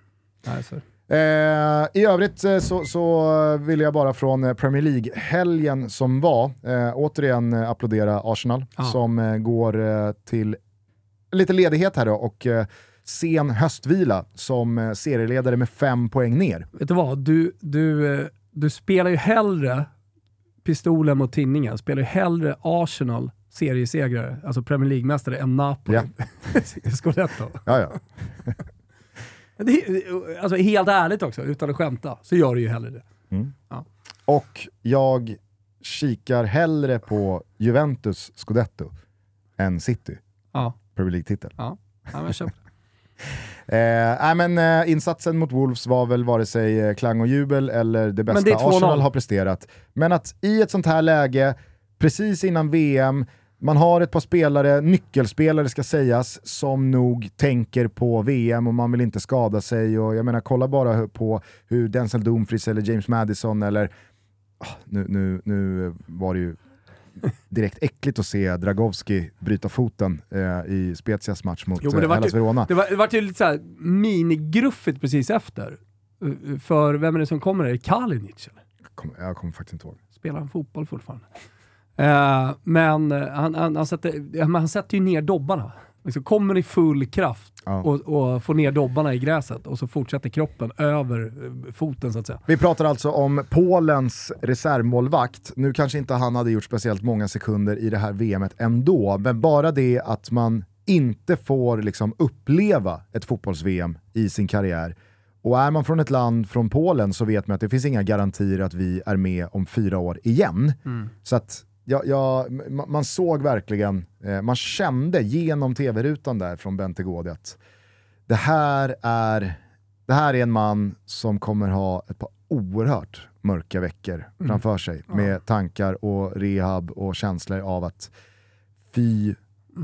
Nej så. Eh, I övrigt eh, så, så vill jag bara från eh, Premier League-helgen som var, eh, återigen eh, applådera Arsenal Ja. som eh, går till lite ledighet här då och sen höstvila som serieledare med fem poäng ner. Vet du vad? Du, du, du spelar ju hellre pistolen mot tinningen, spelar ju hellre Arsenal seriesegrare, alltså Premier League-mästare, än Napoli. Scudetto. Ja, ja. Det, alltså helt ärligt också, utan att skämta, så gör du ju hellre det. Och jag kikar hellre på Juventus Scudetto än City Ja, Premier League-titel. ja. ja men köp. Eh, nej, men, eh, insatsen mot Wolves var väl vare sig eh, klang och jubel eller det bästa det är 2-0. Arsenal har presterat. Men att i ett sånt här läge, precis innan VM, man har ett par spelare, nyckelspelare ska sägas, som nog tänker på VM och man vill inte skada sig. Och jag menar, kolla bara på hur Denzel Dumfries eller James Madison eller Ah, nu, nu, nu var det ju direkt äckligt att se Dragowski bryta foten eh, i Spezias match mot Jo, det eh, var Hellas ju- Verona. Det var, det var ju lite såhär minigruffigt precis efter. För vem är det som kommer? Är det Kalinic eller? Jag kommer, jag kommer faktiskt inte ihåg. Spelar han fotboll fortfarande? Eh, men eh, han, han, han, sätter, han sätter ju ner dobbarna. Liksom kommer i full kraft Ja. och, och får ner dobbarna i gräset och så fortsätter kroppen över eh, foten så att säga. Vi pratar alltså om Polens reservmålvakt. Nu kanske inte han hade gjort speciellt många sekunder i det här VMet ändå, men bara det att man inte får liksom uppleva ett fotbolls-VM i sin karriär. Och är man från ett land, från Polen, så vet man att det finns inga garantier att vi är med om fyra år igen. Så att ja, ja, ma- man såg verkligen, eh, man kände genom tv-rutan där från Bente Gård att det här är det här är en man som kommer ha ett par oerhört mörka veckor framför sig med tankar och rehab och känslor av att fy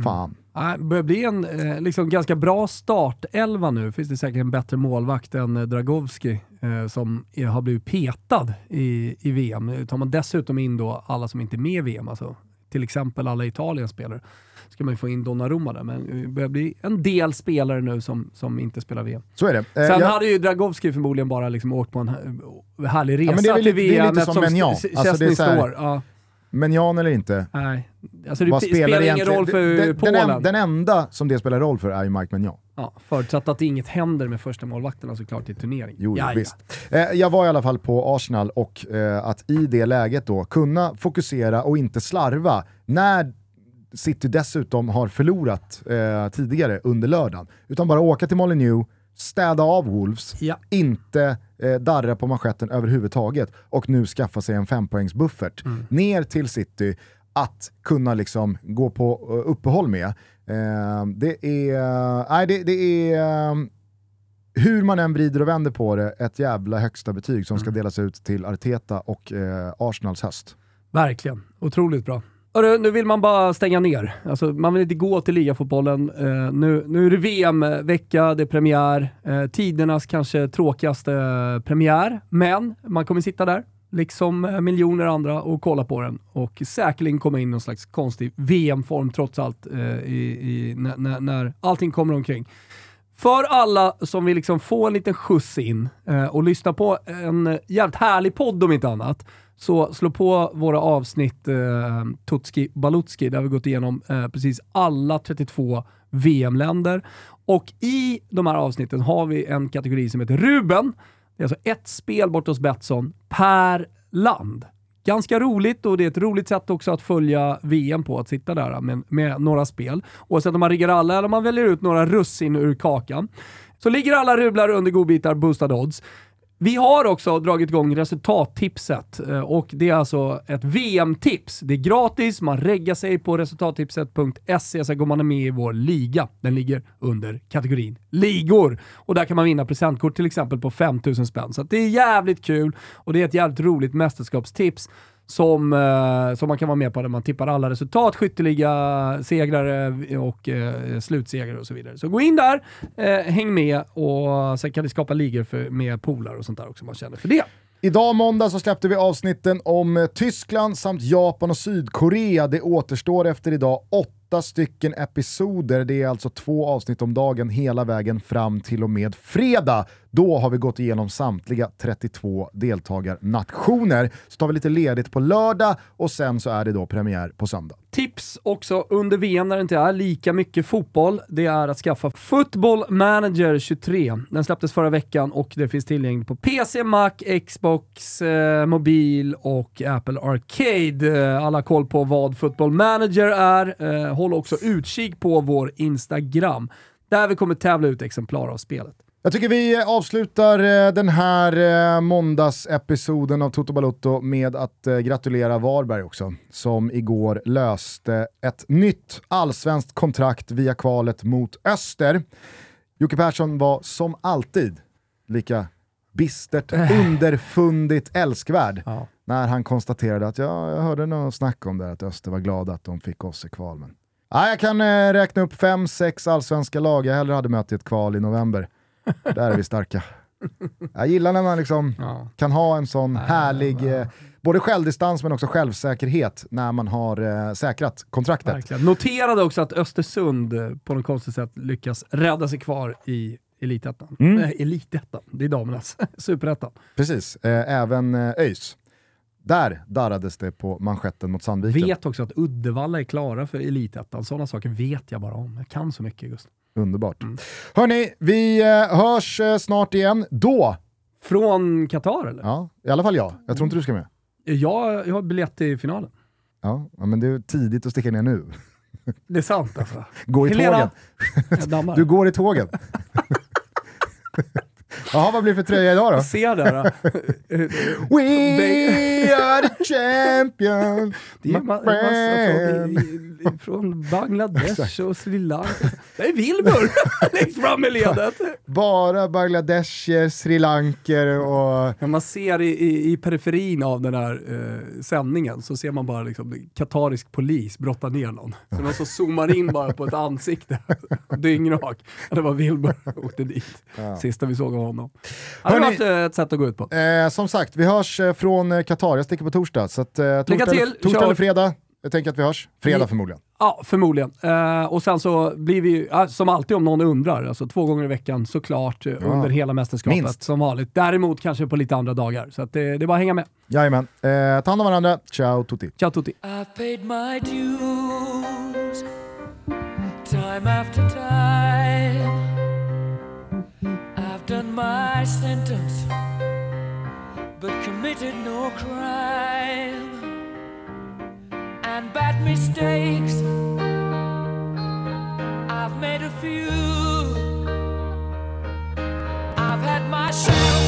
fan. Nej, Det börjar bli en eh, liksom ganska bra startelva nu. Finns det säkert en bättre målvakt än eh, Dragowski eh, som är, har blivit petad i, i VM. Tar man dessutom in då alla som inte är med i VM, alltså till exempel alla Italiens spelare, ska man ju få in Donnarumma där. Men det börjar bli en del spelare nu som, som inte spelar VM. Så är det. Eh, Sen jag- hade ju Dragowski förmodligen bara liksom åkt på en här- härlig resa men det är väl till lite- det är VM lite som eftersom Maignan. S- S- Alltså, det är Chesney så här- står. Ja, Men Jan eller inte, nej. Alltså det p- spelar, ingen roll för den, den, Polen. en- den enda som det spelar roll för är ju Mike Maignan. Ja, förutsatt att inget händer med första målvakterna såklart i turnering. Jo, Ja, ja. visst. Eh, jag var i alla fall på Arsenal och eh, att i det läget då kunna fokusera och inte slarva när City dessutom har förlorat eh, tidigare under lördagen. Utan bara åka till Molineux, städa av Wolves, Ja. inte eh, darra på manschetten överhuvudtaget och nu skaffa sig en fempoängsbuffert ner till City att kunna liksom gå på eh, uppehåll med. Eh, det är, nej, det, det är eh, hur man än vrider och vänder på det, ett jävla högsta betyg som ska delas ut till Arteta och eh, Arsenals höst. Verkligen. Otroligt bra. Hörru, nu vill man bara stänga ner. Alltså, man vill inte gå till ligafotbollen. Uh, nu, nu är det VM-vecka, det är premiär. Uh, tidernas kanske tråkigaste uh, premiär, men man kommer sitta där, liksom eh, miljoner andra, och kolla på den. Och säkerligen komma in i någon slags konstig VM-form trots allt, eh, i, i, när, när allting kommer omkring. För alla som vill liksom få en liten skjuts in eh, och lyssna på en jävligt härlig podd om inte annat, så slå på våra avsnitt eh, Tutski Balutski där vi gått igenom eh, precis alla 32 VM-länder. Och i de här avsnitten har vi en kategori som heter Ruben. Det är alltså ett spel bort hos Betsson per land. Ganska roligt och det är ett roligt sätt också att följa VM på, att sitta där med, med några spel. Oavsett om man riggar alla eller om man väljer ut några russin ur kakan. Så ligger alla rublar under godbitar, boostad odds. Vi har också dragit igång resultattipset eh, och det är alltså ett VM-tips. Det är gratis, man reggar sig på resultattipset.se så går man med i vår liga. Den ligger under kategorin ligor och där kan man vinna presentkort till exempel på 5000 spänn. Så det är jävligt kul och det är ett jävligt roligt mästerskapstips som, eh, som man kan vara med på där man tippar alla resultat, skytteliga segrare och eh, slutsegrare och så vidare. Så gå in där, eh, häng med och sen kan ni skapa ligor för, med polare och sånt där också om man känner för det. Idag måndag så släppte vi avsnitten om eh, Tyskland samt Japan och Sydkorea. Det återstår efter idag åtta stycken episoder. Det är alltså två avsnitt om dagen hela vägen fram till och med fredag. Då har vi gått igenom samtliga 32 deltagarnationer. Så tar vi lite ledigt på lördag och sen så är det då premiär på söndag. Tips också under VM när det inte är lika mycket fotboll, det är att skaffa Football Manager 23. Den släpptes förra veckan och det finns tillgängligt på PC, Mac, Xbox, eh, mobil och Apple Arcade. Alla alla koll på vad Football Manager är. Eh, håll också utkik på vår Instagram, där vi kommer tävla ut exemplar av spelet. Jag tycker vi avslutar eh, den här eh, måndagsepisoden av Toto Balotto med att eh, gratulera Varberg också, som igår löste ett nytt allsvenskt kontrakt via kvalet mot Öster. Jocke Persson var som alltid lika bistert, underfundigt älskvärd ja. när han konstaterade att ja, jag hörde något snack om det, att Öster var glada att de fick oss i kval. Men... Ja, jag kan räkna upp fem, sex allsvenska lag jag hellre hade mött i ett kval i november. Där är vi starka. Jag gillar när man liksom ja. kan ha en sån härlig, eh, både självdistans men också självsäkerhet när man har eh, säkrat kontraktet. Verkligen. Noterade också att Östersund eh, på något konstigt sätt lyckas rädda sig kvar i Elitettan. Mm. Äh, Elitettan, det är damernas. Superettan. Precis, eh, även eh, ÖIS. Där darrades det på manschetten mot Sandviken. Vet också att Uddevalla är klara för Elitettan. Sådana saker vet jag bara om. Jag kan så mycket just. Underbart. Mm. Hörni, vi eh, hörs eh, snart igen. Då! Från Qatar eller? Ja, i alla fall jag. Jag tror inte du ska med. Jag, jag har biljett till finalen. Ja, men det är tidigt att sticka ner nu. Det är sant alltså. Gå i Helena. tågen. Du går i tågen. Jaha, vad blir det för tröja idag då? Se där. We are the champions. Det är en massa från, från Bangladesh och Sri Lanka. Det är Wilbur längst fram i ledet. Bara Bangladeshier, Sri Lanker och... När man ser i, i, i periferin av den här eh, sändningen så ser man bara liksom katarisk polis brotta ner någon. Så man så zoomar in bara på ett ansikte, dyngrak. Det var Wilbur åkte dit. Ja. Sista vi såg av honom. Det hade varit eh, ett sätt att gå ut på. Eh, som sagt, vi hörs eh, från eh, Qatar. Jag sticker på torsdag. Så att, eh, torsdag, till, torsdag eller fredag. Jag tänker att vi hörs. Fredag vi, förmodligen. Ja, förmodligen. Uh, och sen så blir vi som alltid om någon undrar, alltså två gånger i veckan såklart ja. under hela mästerskapet Minst. som vanligt. Däremot kanske på lite andra dagar. Så att, det är bara att hänga med. Jajamän. Uh, ta hand om varandra. Ciao tutti. Ciao tutti. I've paid my dues Time after time done my sentence But committed no crime and bad mistakes. I've made a few. I've had my shadows